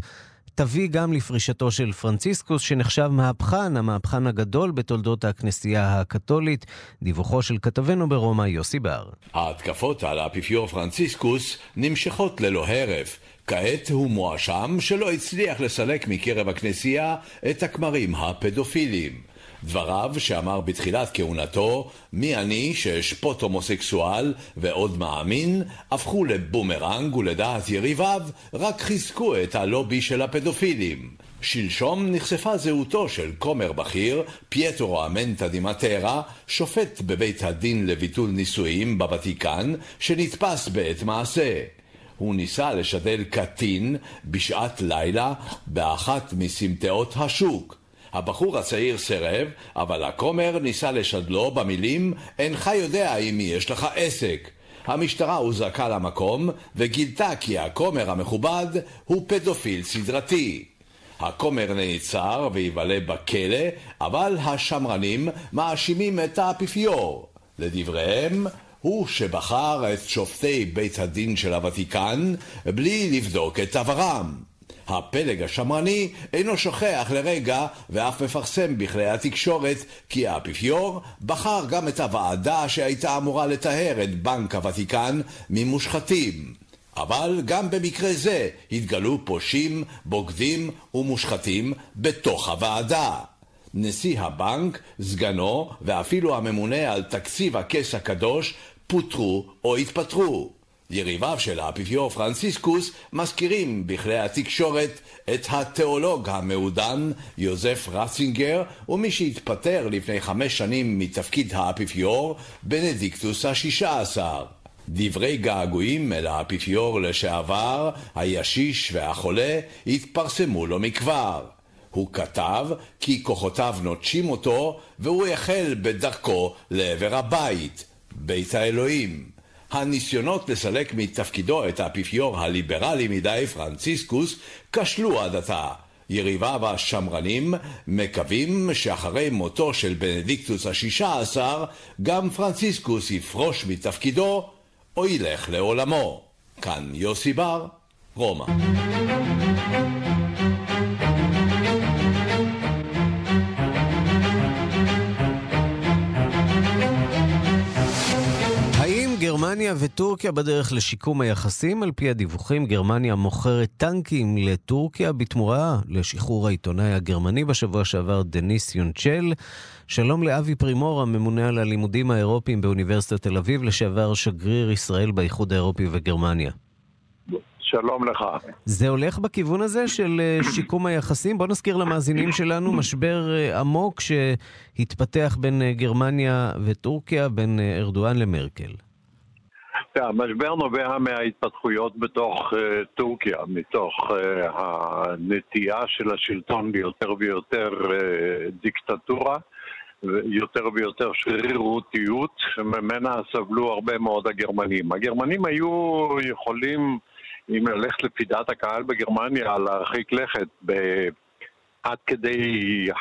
תביא גם לפרישתו של פרנציסקוס, שנחשב מהפכן, המהפכן הגדול בתולדות הכנסייה הקתולית. דיווחו של כתבנו ברומא, יוסי בר. ההתקפות על האפיפיור פרנציסקוס נמשכות ללא הרף. כעת הוא מואשם שלא הצליח לסלק מקרב הכנסייה את הכמרים הפדופילים. דבריו שאמר בתחילת כהונתו, מי אני שאשפוט הומוסקסואל ועוד מאמין, הפכו לבומרנג ולדעת יריביו רק חיזקו את הלובי של הפדופילים. שלשום נחשפה זהותו של כומר בכיר, פייטרו אמנטה דימטרה, שופט בבית הדין לביטול נישואים בוותיקן, שנתפס בעת מעשה. הוא ניסה לשדל קטין בשעת לילה באחת מסמטאות השוק. הבחור הצעיר סירב, אבל הכומר ניסה לשדלו במילים "אינך יודע עם מי יש לך עסק". המשטרה הוזעקה למקום וגילתה כי הכומר המכובד הוא פדופיל סדרתי. הכומר נעצר ויבלה בכלא, אבל השמרנים מאשימים את האפיפיור. לדבריהם, הוא שבחר את שופטי בית הדין של הוותיקן בלי לבדוק את עברם. הפלג השמרני אינו שוכח לרגע ואף מפרסם בכלי התקשורת כי האפיפיור בחר גם את הוועדה שהייתה אמורה לטהר את בנק הוותיקן ממושחתים. אבל גם במקרה זה התגלו פושעים, בוגדים ומושחתים בתוך הוועדה. נשיא הבנק, סגנו ואפילו הממונה על תקציב הכס הקדוש פוטרו או התפטרו. יריביו של האפיפיור פרנסיסקוס מזכירים בכלי התקשורת את התיאולוג המעודן יוזף רצינגר ומי שהתפטר לפני חמש שנים מתפקיד האפיפיור בנדיקטוס השישה עשר. דברי געגועים אל האפיפיור לשעבר, הישיש והחולה התפרסמו לא מכבר. הוא כתב כי כוחותיו נוטשים אותו והוא החל בדרכו לעבר הבית, בית האלוהים. הניסיונות לסלק מתפקידו את האפיפיור הליברלי מדי פרנציסקוס כשלו עד עתה. יריביו השמרנים מקווים שאחרי מותו של בנדיקטוס השישה עשר גם פרנציסקוס יפרוש מתפקידו או ילך לעולמו. כאן יוסי בר, רומא. גרמניה וטורקיה בדרך לשיקום היחסים. על פי הדיווחים, גרמניה מוכרת טנקים לטורקיה בתמורה לשחרור העיתונאי הגרמני בשבוע שעבר, דניס יונצ'ל. שלום לאבי פרימור, הממונה על הלימודים האירופיים באוניברסיטת תל אביב, לשעבר שגריר ישראל באיחוד האירופי וגרמניה. שלום לך. זה הולך בכיוון הזה של אה, שיקום היחסים? בוא נזכיר למאזינים שלנו משבר אה, עמוק שהתפתח בין אה, גרמניה וטורקיה, בין ארדואן למרקל. המשבר נובע מההתפתחויות בתוך uh, טורקיה, מתוך uh, הנטייה של השלטון ליותר ויותר uh, דיקטטורה, יותר ויותר שרירותיות, שממנה סבלו הרבה מאוד הגרמנים. הגרמנים היו יכולים, אם ללכת לפי דעת הקהל בגרמניה, להרחיק לכת ב... עד כדי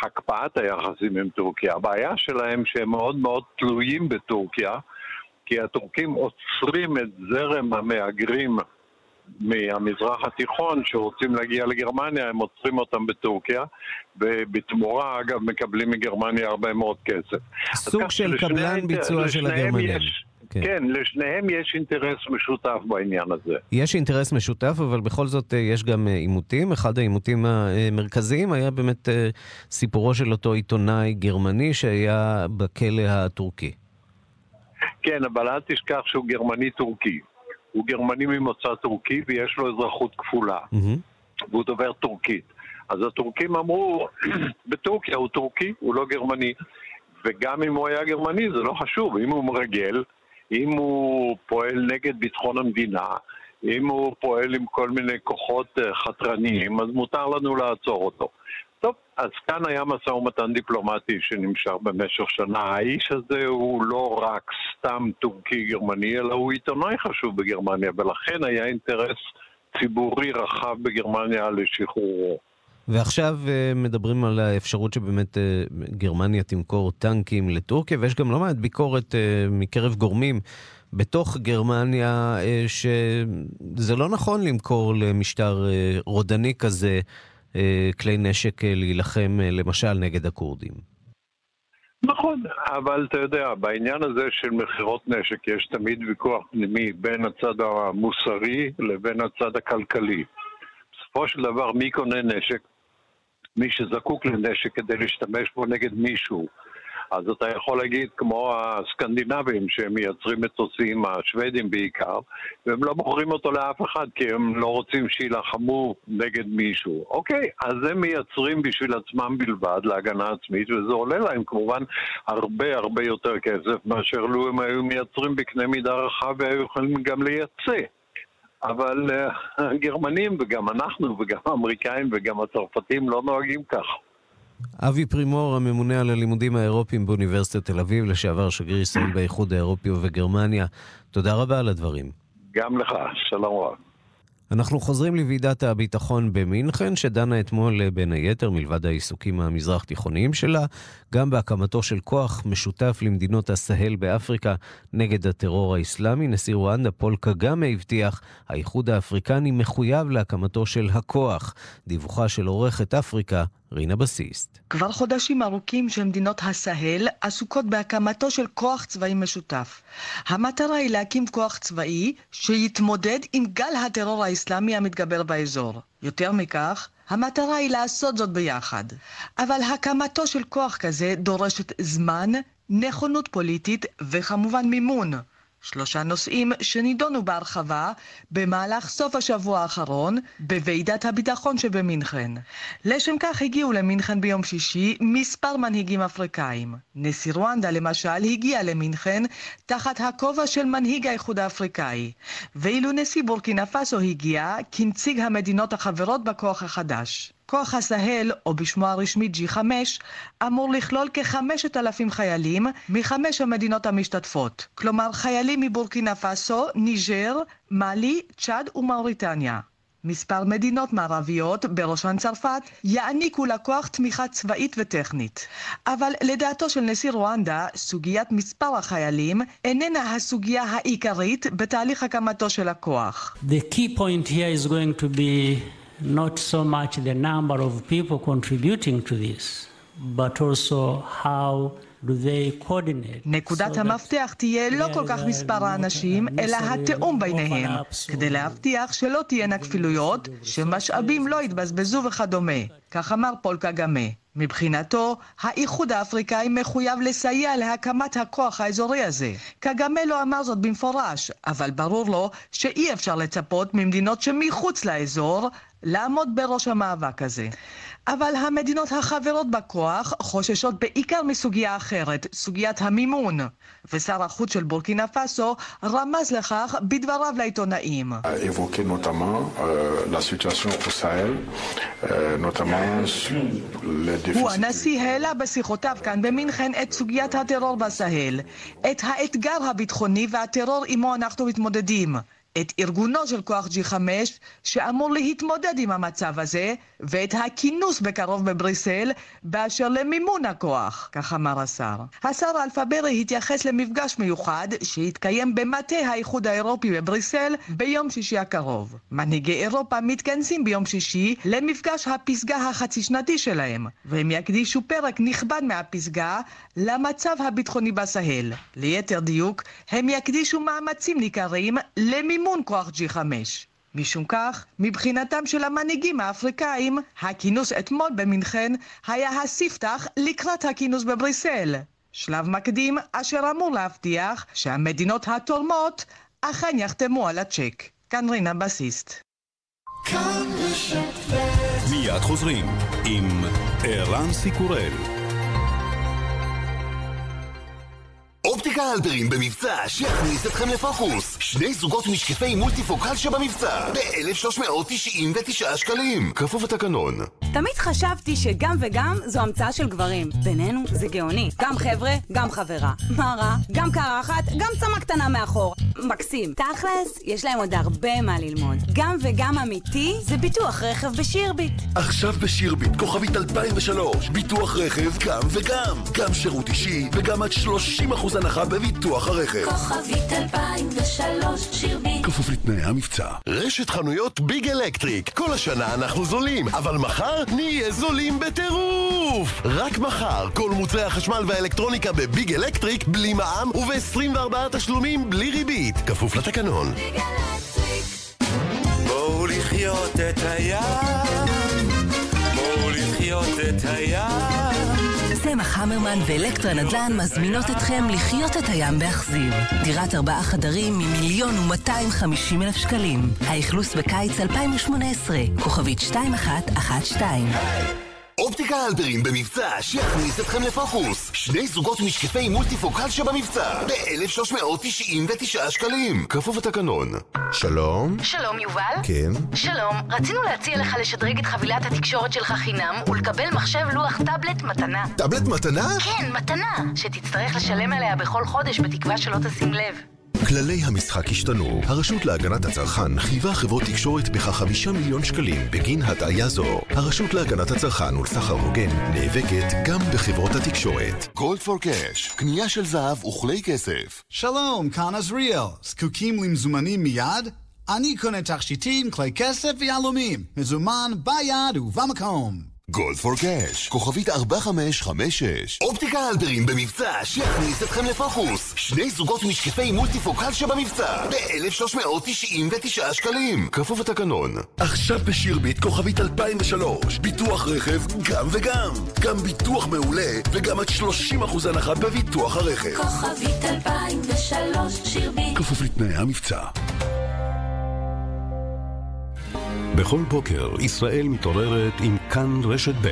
הקפאת היחסים עם טורקיה. הבעיה שלהם שהם מאוד מאוד תלויים בטורקיה, כי הטורקים עוצרים את זרם המהגרים מהמזרח התיכון שרוצים להגיע לגרמניה, הם עוצרים אותם בטורקיה, ובתמורה, אגב, מקבלים מגרמניה הרבה מאוד כסף. סוג של קבלן ביצוע של הגרמנים. יש, כן. כן, לשניהם יש אינטרס משותף בעניין הזה. יש אינטרס משותף, אבל בכל זאת אה, יש גם אה, עימותים. אחד העימותים המרכזיים היה באמת אה, סיפורו של אותו עיתונאי גרמני שהיה בכלא הטורקי. כן, אבל אל תשכח שהוא גרמני-טורקי. הוא גרמני ממוצא טורקי ויש לו אזרחות כפולה. Mm-hmm. והוא דובר טורקית. אז הטורקים אמרו, בטורקיה הוא טורקי, הוא לא גרמני. וגם אם הוא היה גרמני זה לא חשוב, אם הוא מרגל, אם הוא פועל נגד ביטחון המדינה, אם הוא פועל עם כל מיני כוחות אה, חתרניים, אז מותר לנו לעצור אותו. טוב, אז כאן היה משא ומתן דיפלומטי שנמשך במשך שנה. האיש הזה הוא לא רק סתם טורקי-גרמני, אלא הוא עיתונאי חשוב בגרמניה, ולכן היה אינטרס ציבורי רחב בגרמניה לשחרורו. ועכשיו אה, מדברים על האפשרות שבאמת אה, גרמניה תמכור טנקים לטורקיה, ויש גם לא מעט ביקורת אה, מקרב גורמים בתוך גרמניה שזה לא נכון למכור למשטר רודני כזה כלי נשק להילחם למשל נגד הכורדים. נכון, אבל אתה יודע, בעניין הזה של מכירות נשק יש תמיד ויכוח פנימי בין הצד המוסרי לבין הצד הכלכלי. בסופו של דבר, מי קונה נשק? מי שזקוק לנשק כדי להשתמש בו נגד מישהו. אז אתה יכול להגיד כמו הסקנדינבים שהם מייצרים מטוסים, השוודים בעיקר, והם לא מוכרים אותו לאף אחד כי הם לא רוצים שיילחמו נגד מישהו. אוקיי, אז הם מייצרים בשביל עצמם בלבד להגנה עצמית, וזה עולה להם כמובן הרבה הרבה יותר כסף מאשר לו הם היו מייצרים בקנה מידה רחב והיו יכולים גם לייצא. אבל uh, הגרמנים וגם אנחנו וגם האמריקאים וגם הצרפתים לא נוהגים כך. אבי פרימור, הממונה על הלימודים האירופיים באוניברסיטת תל אביב, לשעבר שגריר ישראל באיחוד האירופי ובגרמניה, תודה רבה על הדברים. גם לך, שלום רב. אנחנו חוזרים לוועידת הביטחון במינכן, שדנה אתמול בין היתר, מלבד העיסוקים המזרח תיכוניים שלה, גם בהקמתו של כוח משותף למדינות הסהל באפריקה נגד הטרור האסלאמי. נשיא רואנדה פול קגאמה הבטיח, האיחוד האפריקני מחויב להקמתו של הכוח. דיווחה של עורכת אפריקה, רינה בסיסט. כבר חודשים ארוכים שמדינות הסהל עסוקות בהקמתו של כוח צבאי משותף. המטרה היא להקים כוח צבאי שיתמודד עם גל הטרור האסלאמי המתגבר באזור. יותר מכך, המטרה היא לעשות זאת ביחד. אבל הקמתו של כוח כזה דורשת זמן, נכונות פוליטית וכמובן מימון. שלושה נושאים שנידונו בהרחבה במהלך סוף השבוע האחרון בוועידת הביטחון שבמינכן. לשם כך הגיעו למינכן ביום שישי מספר מנהיגים אפריקאים. נשיא רואנדה למשל הגיע למינכן תחת הכובע של מנהיג האיחוד האפריקאי, ואילו נשיא בורקינה פאסו הגיע כנציג המדינות החברות בכוח החדש. כוח הסהל, או בשמו הרשמי G5, אמור לכלול כחמשת אלפים חיילים מחמש המדינות המשתתפות, כלומר חיילים מבורקינה פאסו, ניג'ר, מאלי, צ'אד ומאוריטניה. מספר מדינות מערביות, בראשן צרפת, יעניקו לכוח תמיכה צבאית וטכנית. אבל לדעתו של נשיא רואנדה, סוגיית מספר החיילים איננה הסוגיה העיקרית בתהליך הקמתו של הכוח. The key point here is going to be not so much the number of people contributing to this, but also how נקודת המפתח תהיה לא כל כך מספר האנשים, אלא התיאום ביניהם, כדי להבטיח שלא תהיינה כפילויות, שמשאבים לא יתבזבזו וכדומה. כך אמר פול קגמה. מבחינתו, האיחוד האפריקאי מחויב לסייע להקמת הכוח האזורי הזה. קגמה לא אמר זאת במפורש, אבל ברור לו שאי אפשר לצפות ממדינות שמחוץ לאזור לעמוד בראש המאבק הזה. אבל המדינות החברות בכוח חוששות בעיקר מסוגיה אחרת, סוגיית המימון. ושר החוץ של בורקינה פאסו רמז לכך בדבריו לעיתונאים. הוא הנשיא העלה בשיחותיו כאן במינכן את סוגיית הטרור בסהל, את האתגר הביטחוני והטרור עמו אנחנו מתמודדים. את ארגונו של כוח G5 שאמור להתמודד עם המצב הזה ואת הכינוס בקרוב בבריסל באשר למימון הכוח, כך אמר השר. השר אלפברי התייחס למפגש מיוחד שהתקיים במטה האיחוד האירופי בבריסל ביום שישי הקרוב. מנהיגי אירופה מתכנסים ביום שישי למפגש הפסגה החצי שנתי שלהם, והם יקדישו פרק נכבד מהפסגה למצב הביטחוני בסהל. ליתר דיוק, הם יקדישו מאמצים ניכרים למימון כוח G5. משום כך, מבחינתם של המנהיגים האפריקאים, הכינוס אתמול במינכן היה הספתח לקראת הכינוס בבריסל. שלב מקדים אשר אמור להבטיח שהמדינות התורמות אכן יחתמו על הצ'ק. כאן רינה בסיסט. מיד חוזרים עם ערן סיקורל. אופטיקה הלפרין במבצע שיכניס אתכם לפוקוס. שני זוגות משקפי מולטיפוקל שבמבצע ב-1,399 שקלים. כפוף לתקנון. תמיד חשבתי שגם וגם זו המצאה של גברים. בינינו זה גאוני. גם חבר'ה, גם חברה. מה רע? גם קרחת, גם צמה קטנה מאחור. מקסים. תכלס, יש להם עוד הרבה מה ללמוד. גם וגם אמיתי זה ביטוח רכב בשירביט. עכשיו בשירביט, כוכבית 2003, ביטוח רכב גם וגם. גם שירות אישי וגם עד 30% הנחה בביטוח הרכב. כוכבית 2003 שירביט כפוף לתנאי המבצע. רשת חנויות ביג אלקטריק. כל השנה אנחנו זולים, אבל מחר נהיה זולים בטירוף! רק מחר, כל מוצרי החשמל והאלקטרוניקה בביג אלקטריק בלי מע"מ וב-24 תשלומים בלי ריבית. כפוף לתקנון. בואו לחיות את הים, בואו לחיות את הים. צמח המרמן ואלקטרה נדל"ן מזמינות אתכם לחיות את הים באכזיב. דירת ארבעה חדרים ממיליון ומאתיים חמישים אלף שקלים. האכלוס בקיץ 2018, כוכבית 2112. אופטיקה הלפרין במבצע שיכניס אתכם לפוקוס. שני זוגות משקפי מולטיפוקל שבמבצע ב-1,399 שקלים. כפוף לתקנון. שלום? שלום יובל. כן? שלום, רצינו להציע לך לשדרג את חבילת התקשורת שלך חינם ולקבל מחשב לוח טאבלט מתנה. טאבלט מתנה? כן, מתנה, שתצטרך לשלם עליה בכל חודש בתקווה שלא תשים לב. כללי המשחק השתנו. הרשות להגנת הצרכן חייבה חברות תקשורת בכ חמישה מיליון שקלים בגין הטעיה זו. הרשות להגנת הצרכן ולסחר הוגן נאבקת גם בחברות התקשורת. גולד פור קאש, קנייה של זהב וכלי כסף. שלום, כאן עזריאל. זקוקים למזומנים מיד? אני קונה תכשיטים, כלי כסף ויהלומים. מזומן ביד ובמקום. גולד פור קאש, כוכבית 4556. אופטיקה הלפרין במבצע שיכניס אתכם לפוקוס. שני זוגות משקפי מולטיפוקל שבמבצע ב-1,399 שקלים. כפוף לתקנון. עכשיו בשירביט כוכבית 2003. ביטוח רכב גם וגם. גם ביטוח מעולה וגם עד 30% הנחה בביטוח הרכב. כוכבית 2003 שירביט כפוף לתנאי המבצע. בכל בוקר ישראל מתעוררת עם כאן רשת ב'.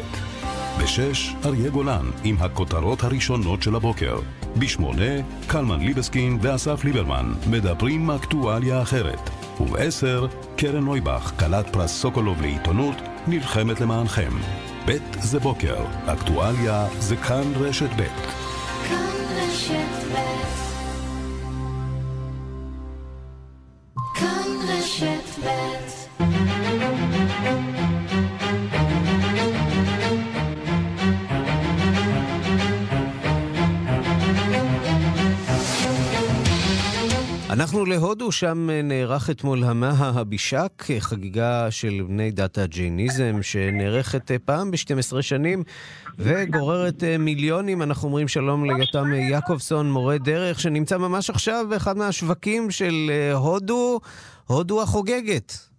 בשש, אריה גולן עם הכותרות הראשונות של הבוקר. בשמונה, קלמן ליבסקין ואסף ליברמן מדברים אקטואליה אחרת. ובעשר, קרן נויבך, כלת פרס סוקולוב לעיתונות, נלחמת למענכם. ב' זה בוקר, אקטואליה זה כאן רשת ב'. אנחנו להודו, שם אה, נערך אתמול המאה הבישק, אה, חגיגה של בני דת הג'ייניזם, שנערכת אה, פעם ב-12 שנים וגוררת מיליונים. אנחנו אומרים שלום ליותם יעקובסון, מורה דרך, שנמצא ממש עכשיו באחד מהשווקים של הודו, הודו החוגגת.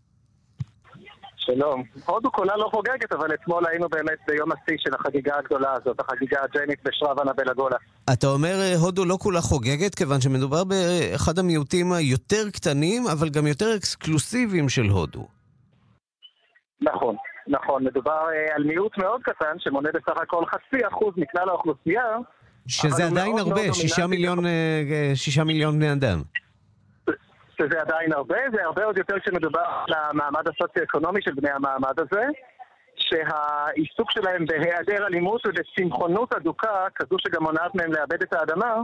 שלום. הודו כולה לא חוגגת, אבל אתמול היינו באמת ביום השיא של החגיגה הגדולה הזאת, החגיגה הג'יינית בשרוונה בלגולה. אתה אומר אה, הודו לא כולה חוגגת, כיוון שמדובר באחד המיעוטים היותר קטנים, אבל גם יותר אקסקלוסיביים של הודו. נכון, נכון. מדובר אה, על מיעוט מאוד קטן, שמונה בסך הכל חצי אחוז מכלל האוכלוסייה. שזה עדיין הרבה, שישה. מיליון, אה, שישה מיליון בני אדם. שזה עדיין הרבה, זה הרבה עוד יותר כשמדובר על המעמד הסוציו-אקונומי של בני המעמד הזה, שהעיסוק שלהם בהיעדר אלימות ובצמחונות אדוקה, כזו שגם מונעת מהם לאבד את האדמה,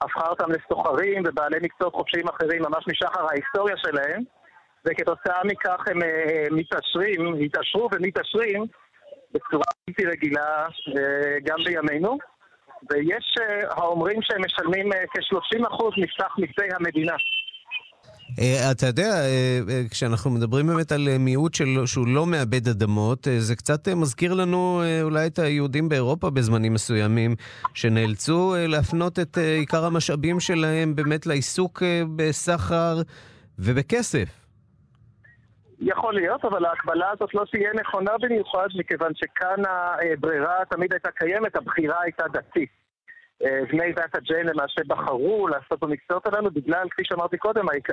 הפכה אותם לסוחרים ובעלי מקצועות חופשיים אחרים ממש משחר ההיסטוריה שלהם, וכתוצאה מכך הם אה, מתעשרים, התעשרו ומתעשרים בצורה בלתי רגילה אה, גם בימינו. ויש אה, האומרים שהם משלמים אה, כ-30% מסך מיסי המדינה. אה, אתה יודע, אה, אה, כשאנחנו מדברים באמת על מיעוט של, שהוא לא מאבד אדמות, זה קצת מזכיר לנו אולי את היהודים באירופה בזמנים מסוימים, שנאלצו להפנות את עיקר המשאבים שלהם באמת לעיסוק בסחר ובכסף. יכול להיות, אבל ההקבלה הזאת לא תהיה נכונה במיוחד, מכיוון שכאן הברירה תמיד הייתה קיימת, הבחירה הייתה דתית. אה, בני דת הג'יין למעשה בחרו לעשות במקצועות הללו בגלל, כפי שאמרתי קודם, העיק-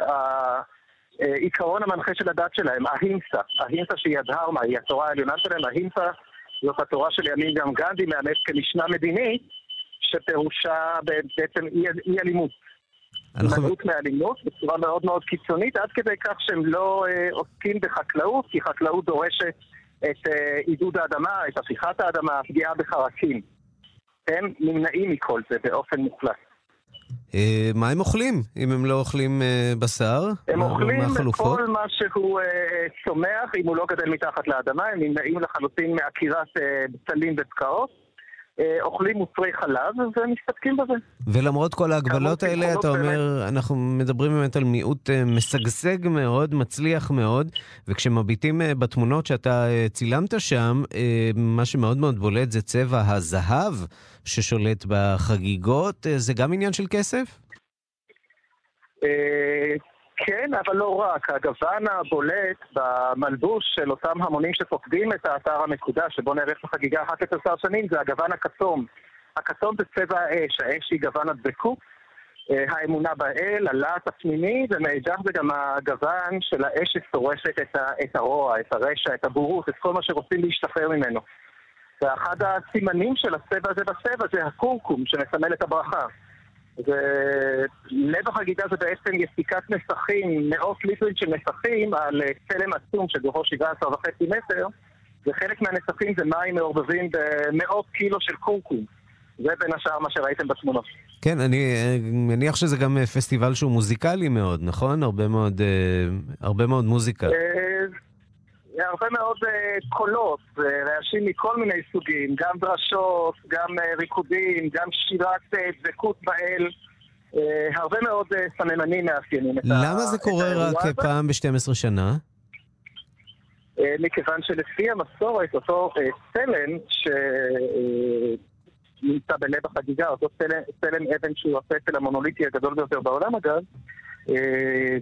העיקרון המנחה של הדת שלהם, ההימסה. ההימסה שהיא הדהרמה, היא התורה העליונה שלהם, ההימסה זאת התורה שלימים גם גנדי מאמץ כמשנה מדינית, שפירושה בעצם אי, אלימות. הימנעות מאלימות בצורה מאוד מאוד קיצונית, עד כדי כך שהם לא אה, עוסקים בחקלאות, כי חקלאות דורשת את אה, עידוד האדמה, את הפיכת האדמה, הפגיעה בחרקים. הם נמנעים מכל זה באופן מוחלט. אה, מה הם אוכלים, אם הם לא אוכלים אה, בשר? הם מה- אוכלים מה? כל מה שהוא אה, צומח, אם הוא לא גדל מתחת לאדמה, הם נמנעים לחלוטין מעקירת אה, בצלים ובקעות. אה, אוכלים מוצרי חלב ומסתפקים בזה. ולמרות כל ההגבלות האלה, אתה אומר, אנחנו מדברים באמת על מיעוט אה, משגשג מאוד, מצליח מאוד, וכשמביטים אה, בתמונות שאתה צילמת שם, מה שמאוד מאוד בולט זה צבע הזהב ששולט בחגיגות. זה גם עניין של כסף? כן, אבל לא רק. הגוון הבולט במלבוש של אותם המונים שפוקדים את האתר המקודש, שבו נערך החגיגה אחת לעשר שנים, זה הגוון הכתום. הכתום זה צבע האש, האש היא גוון הדבקות, אה, האמונה באל, הלהט הפנימי, ומאידך זה גם הגוון של האש ששורפת את, את הרוע, את הרשע, את הבורות, את כל מה שרוצים להשתחרר ממנו. ואחד הסימנים של הצבע הזה בצבע זה הקורקום, שמסמל את הברכה. ולב החגיגה זה בעצם יסיקת נסכים, מאות ליטרים של נסכים על צלם עצום שגובהו 17 וחצי מטר, וחלק מהנסכים זה מים מעורבבים במאות קילו של קורקום. זה בין השאר מה שראיתם בתמונות. כן, אני אה, מניח שזה גם אה, פסטיבל שהוא מוזיקלי מאוד, נכון? הרבה מאוד, אה, הרבה מאוד מוזיקה. אה, הרבה מאוד אה, קולות, אה, רעשים מכל מיני סוגים, גם דרשות, גם אה, ריקודים, גם שירת דבקות באל. הרבה מאוד סממנים מאפיינים את ה- למה זה קורה האירוע רק. פעם ב-12 שנה? מכיוון שלפי המסורת, אותו צלם שנמצא בלב החגיגה, אותו צלם, אבן שהוא הפסל המונוליטי הגדול ביותר בעולם אגב, אה,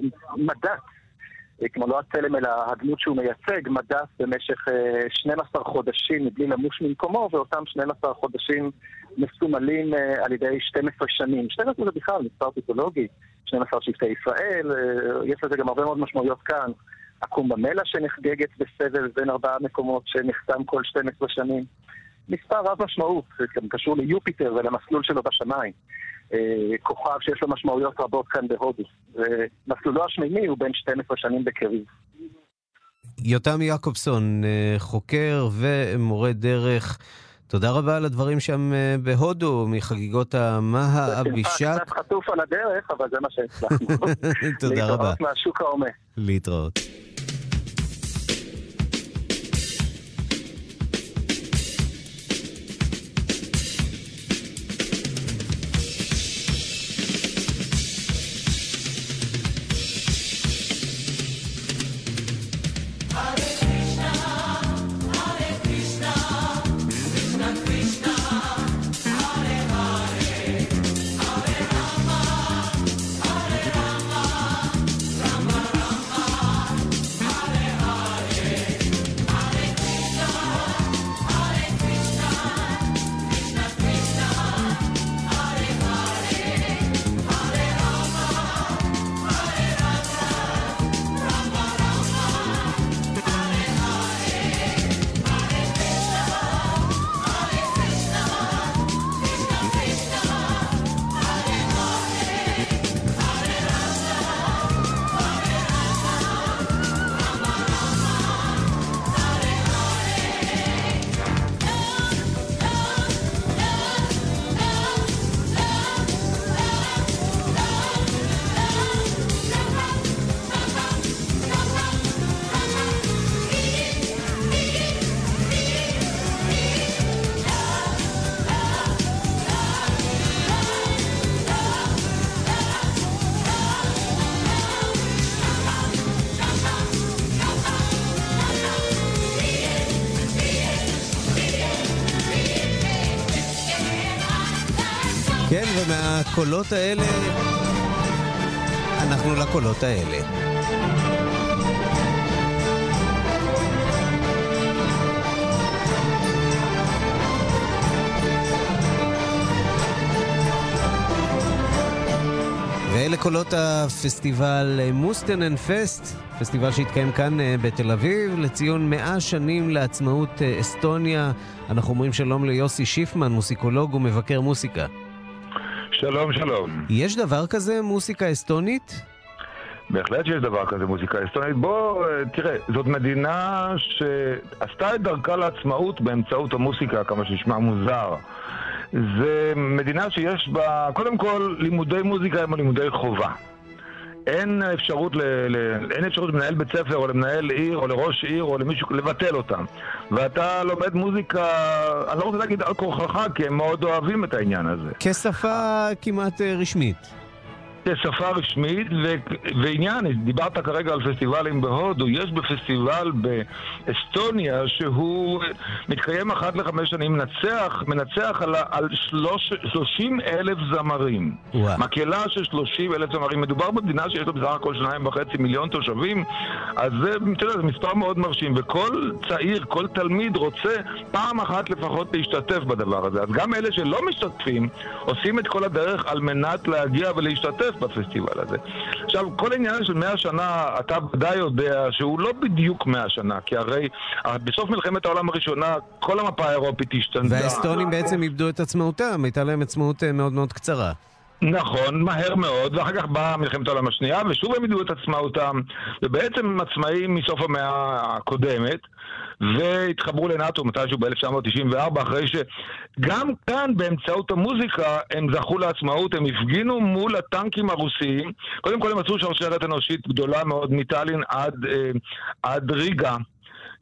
כמו לא הצלם אלא הדמות שהוא מייצג, מדס במשך אה, 12 חודשים מבלי למוש ממקומו, ואותם 12 חודשים מסומלים אה, על ידי 12 שנים. 12 זה בכלל מספר פיתולוגי, 12 שבטי ישראל, אה, יש לזה גם הרבה מאוד משמעויות כאן. הקומבמלה שנחגגת בסבל בין ארבעה מקומות שנחתם כל 12 שנים. מספר רב משמעות, זה גם קשור ליופיטר ולמסלול שלו בשמיים. אה, כוכב שיש לו משמעויות רבות כאן בהודו. ומסלולו השמימי הוא בין 12 שנים בקריב. יותם יעקובסון, אה, חוקר ומורה דרך. תודה רבה על הדברים שם אה, בהודו, מחגיגות המאה אבישק. קצת חטוף על הדרך, אבל זה מה שהצלחנו. תודה רבה. להתראות מהשוק ההומה. להתראות. ומהקולות האלה, אנחנו לקולות האלה. ואלה קולות הפסטיבל מוסטנן פסט, פסטיבל שהתקיים כאן אה, בתל אביב, לציון 100 שנים לעצמאות אה, אסטוניה. אנחנו אומרים שלום ליוסי שיפמן, מוסיקולוג ומבקר מוסיקה. שלום, שלום. יש דבר כזה מוסיקה אסטונית? בהחלט שיש דבר כזה, מוזיקה אסטונית. בוא, אה, תראה, זאת מדינה שעשתה את דרכה לעצמאות באמצעות המוסיקה, כמה שנשמע מוזר. זה מדינה שיש בה, קודם כל, לימודי מוזיקה הם לימודי חובה. אין אפשרות, ל, ל, אין אפשרות למנהל בית ספר או למנהל עיר או לראש עיר או למישהו לבטל אותם. ואתה לומד מוזיקה, אני לא רוצה להגיד על כורחך, כי הם מאוד אוהבים את העניין הזה. כשפה כמעט אה, רשמית. כשפה רשמית, ו... ועניין, דיברת כרגע על פסטיבלים בהודו, יש בפסטיבל באסטוניה שהוא מתקיים אחת לחמש שנים, מנצח, מנצח על, על שלוש, 30 אלף זמרים. וואו. מקהלה של 30 אלף זמרים. מדובר במדינה שיש לה בסך הכל שניים וחצי מיליון תושבים, אז זה, אתה יודע, זה מספר מאוד מרשים, וכל צעיר, כל תלמיד רוצה פעם אחת לפחות להשתתף בדבר הזה. אז גם אלה שלא משתתפים, עושים את כל הדרך על מנת להגיע ולהשתתף בפסטיבל הזה. עכשיו, כל העניין של 100 שנה, אתה ודאי יודע שהוא לא בדיוק 100 שנה, כי הרי בסוף מלחמת העולם הראשונה כל המפה האירופית השתנתה. והאסטונים בעצם איבדו את עצמאותם, הייתה להם עצמאות אה, מאוד מאוד קצרה. נכון, מהר מאוד, ואחר כך באה מלחמת העולם השנייה, ושוב הם ידעו את עצמאותם, ובעצם הם עצמאים מסוף המאה הקודמת, והתחברו לנאט"ו מתישהו ב-1994, אחרי שגם כאן באמצעות המוזיקה הם זכו לעצמאות, הם הפגינו מול הטנקים הרוסיים, קודם כל הם עשו שרשרת אנושית גדולה מאוד מטאלין עד, אה, עד ריגה.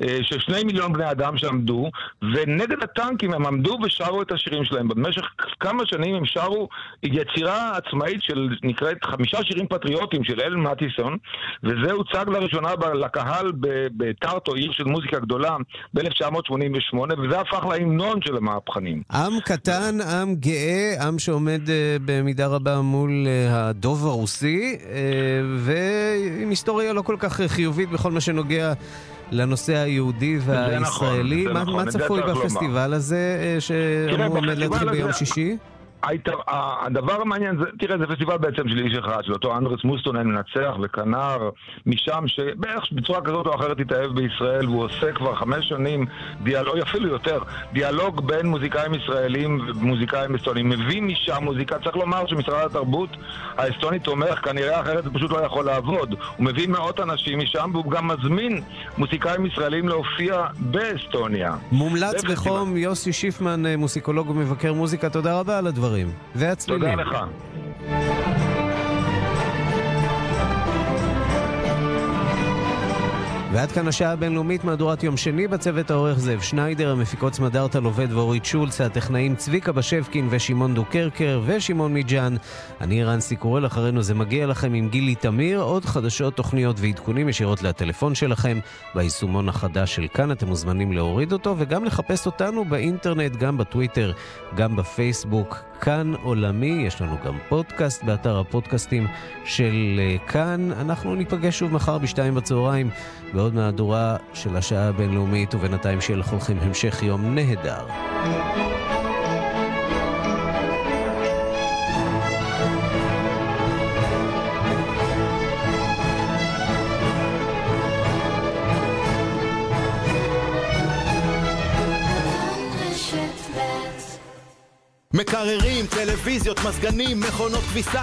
אה, של שני מיליון בני אדם שעמדו, ונגד הטנקים הם עמדו ושרו את השירים שלהם. במשך כמה שנים הם שרו יצירה עצמאית של, נקראת, חמישה שירים פטריוטיים של אלן מטיסון, וזה הוצג לראשונה לקהל בטרטו, עיר של מוזיקה גדולה, ב-1988, וזה הפך להמנון של המהפכנים. עם קטן, עם גאה, עם שעומד אה, במידה רבה מול אה, הדוב הרוסי, ועם היסטוריה לא כל כך חיובית בכל מה שנוגע לנושא היהודי והישראלי. זה מה, נכון, מה צפוי בפסטיבל הזה, אה, שאמור עומד בפסטיבל להתחיל ביום שישי? הדבר המעניין, זה, תראה, זה פסטיבל בעצם של איש אחד, של אותו אנדרס מוסטונן מנצח וכנר משם, שבערך בצורה כזאת או אחרת התאהב בישראל, והוא עושה כבר חמש שנים דיאלוג, אפילו יותר, דיאלוג בין מוזיקאים ישראלים ומוזיקאים אסטונים. מביא משם מוזיקה, צריך לומר שמשרד התרבות האסטוני תומך, כנראה אחרת זה פשוט לא יכול לעבוד. הוא מביא מאות אנשים משם, והוא גם מזמין מוזיקאים ישראלים להופיע באסטוניה. מומלץ. בחום, יוסי שיפמן, אה, מוסיקולוג ומבקר מוזיקה, תודה רבה על הדברים. והצלילים. תודה לך. ועד כאן השעה הבינלאומית, מהדורת יום שני בצוות העורך זאב שניידר, המפיקות סמדארטה לובד ואורית שולץ, הטכנאים צביקה בשבקין ושמעון דוקרקר ושמעון מיג'אן. אני רנסי קורל, אחרינו זה מגיע לכם עם גילי תמיר, עוד חדשות, תוכניות ועדכונים ישירות לטלפון שלכם, ביישומון החדש של כאן, אתם מוזמנים להוריד אותו וגם לחפש אותנו באינטרנט, גם בטוויטר, גם בפייסבוק. כאן עולמי, יש לנו גם פודקאסט באתר הפודקאסטים של אה, כאן. אנחנו ניפגש שוב מחר בשתיים בצהריים בעוד מהדורה של השעה הבינלאומית, ובינתיים שיהיה לכולכם המשך יום נהדר. מקררים, טלוויזיות, מזגנים, מכונות כביסה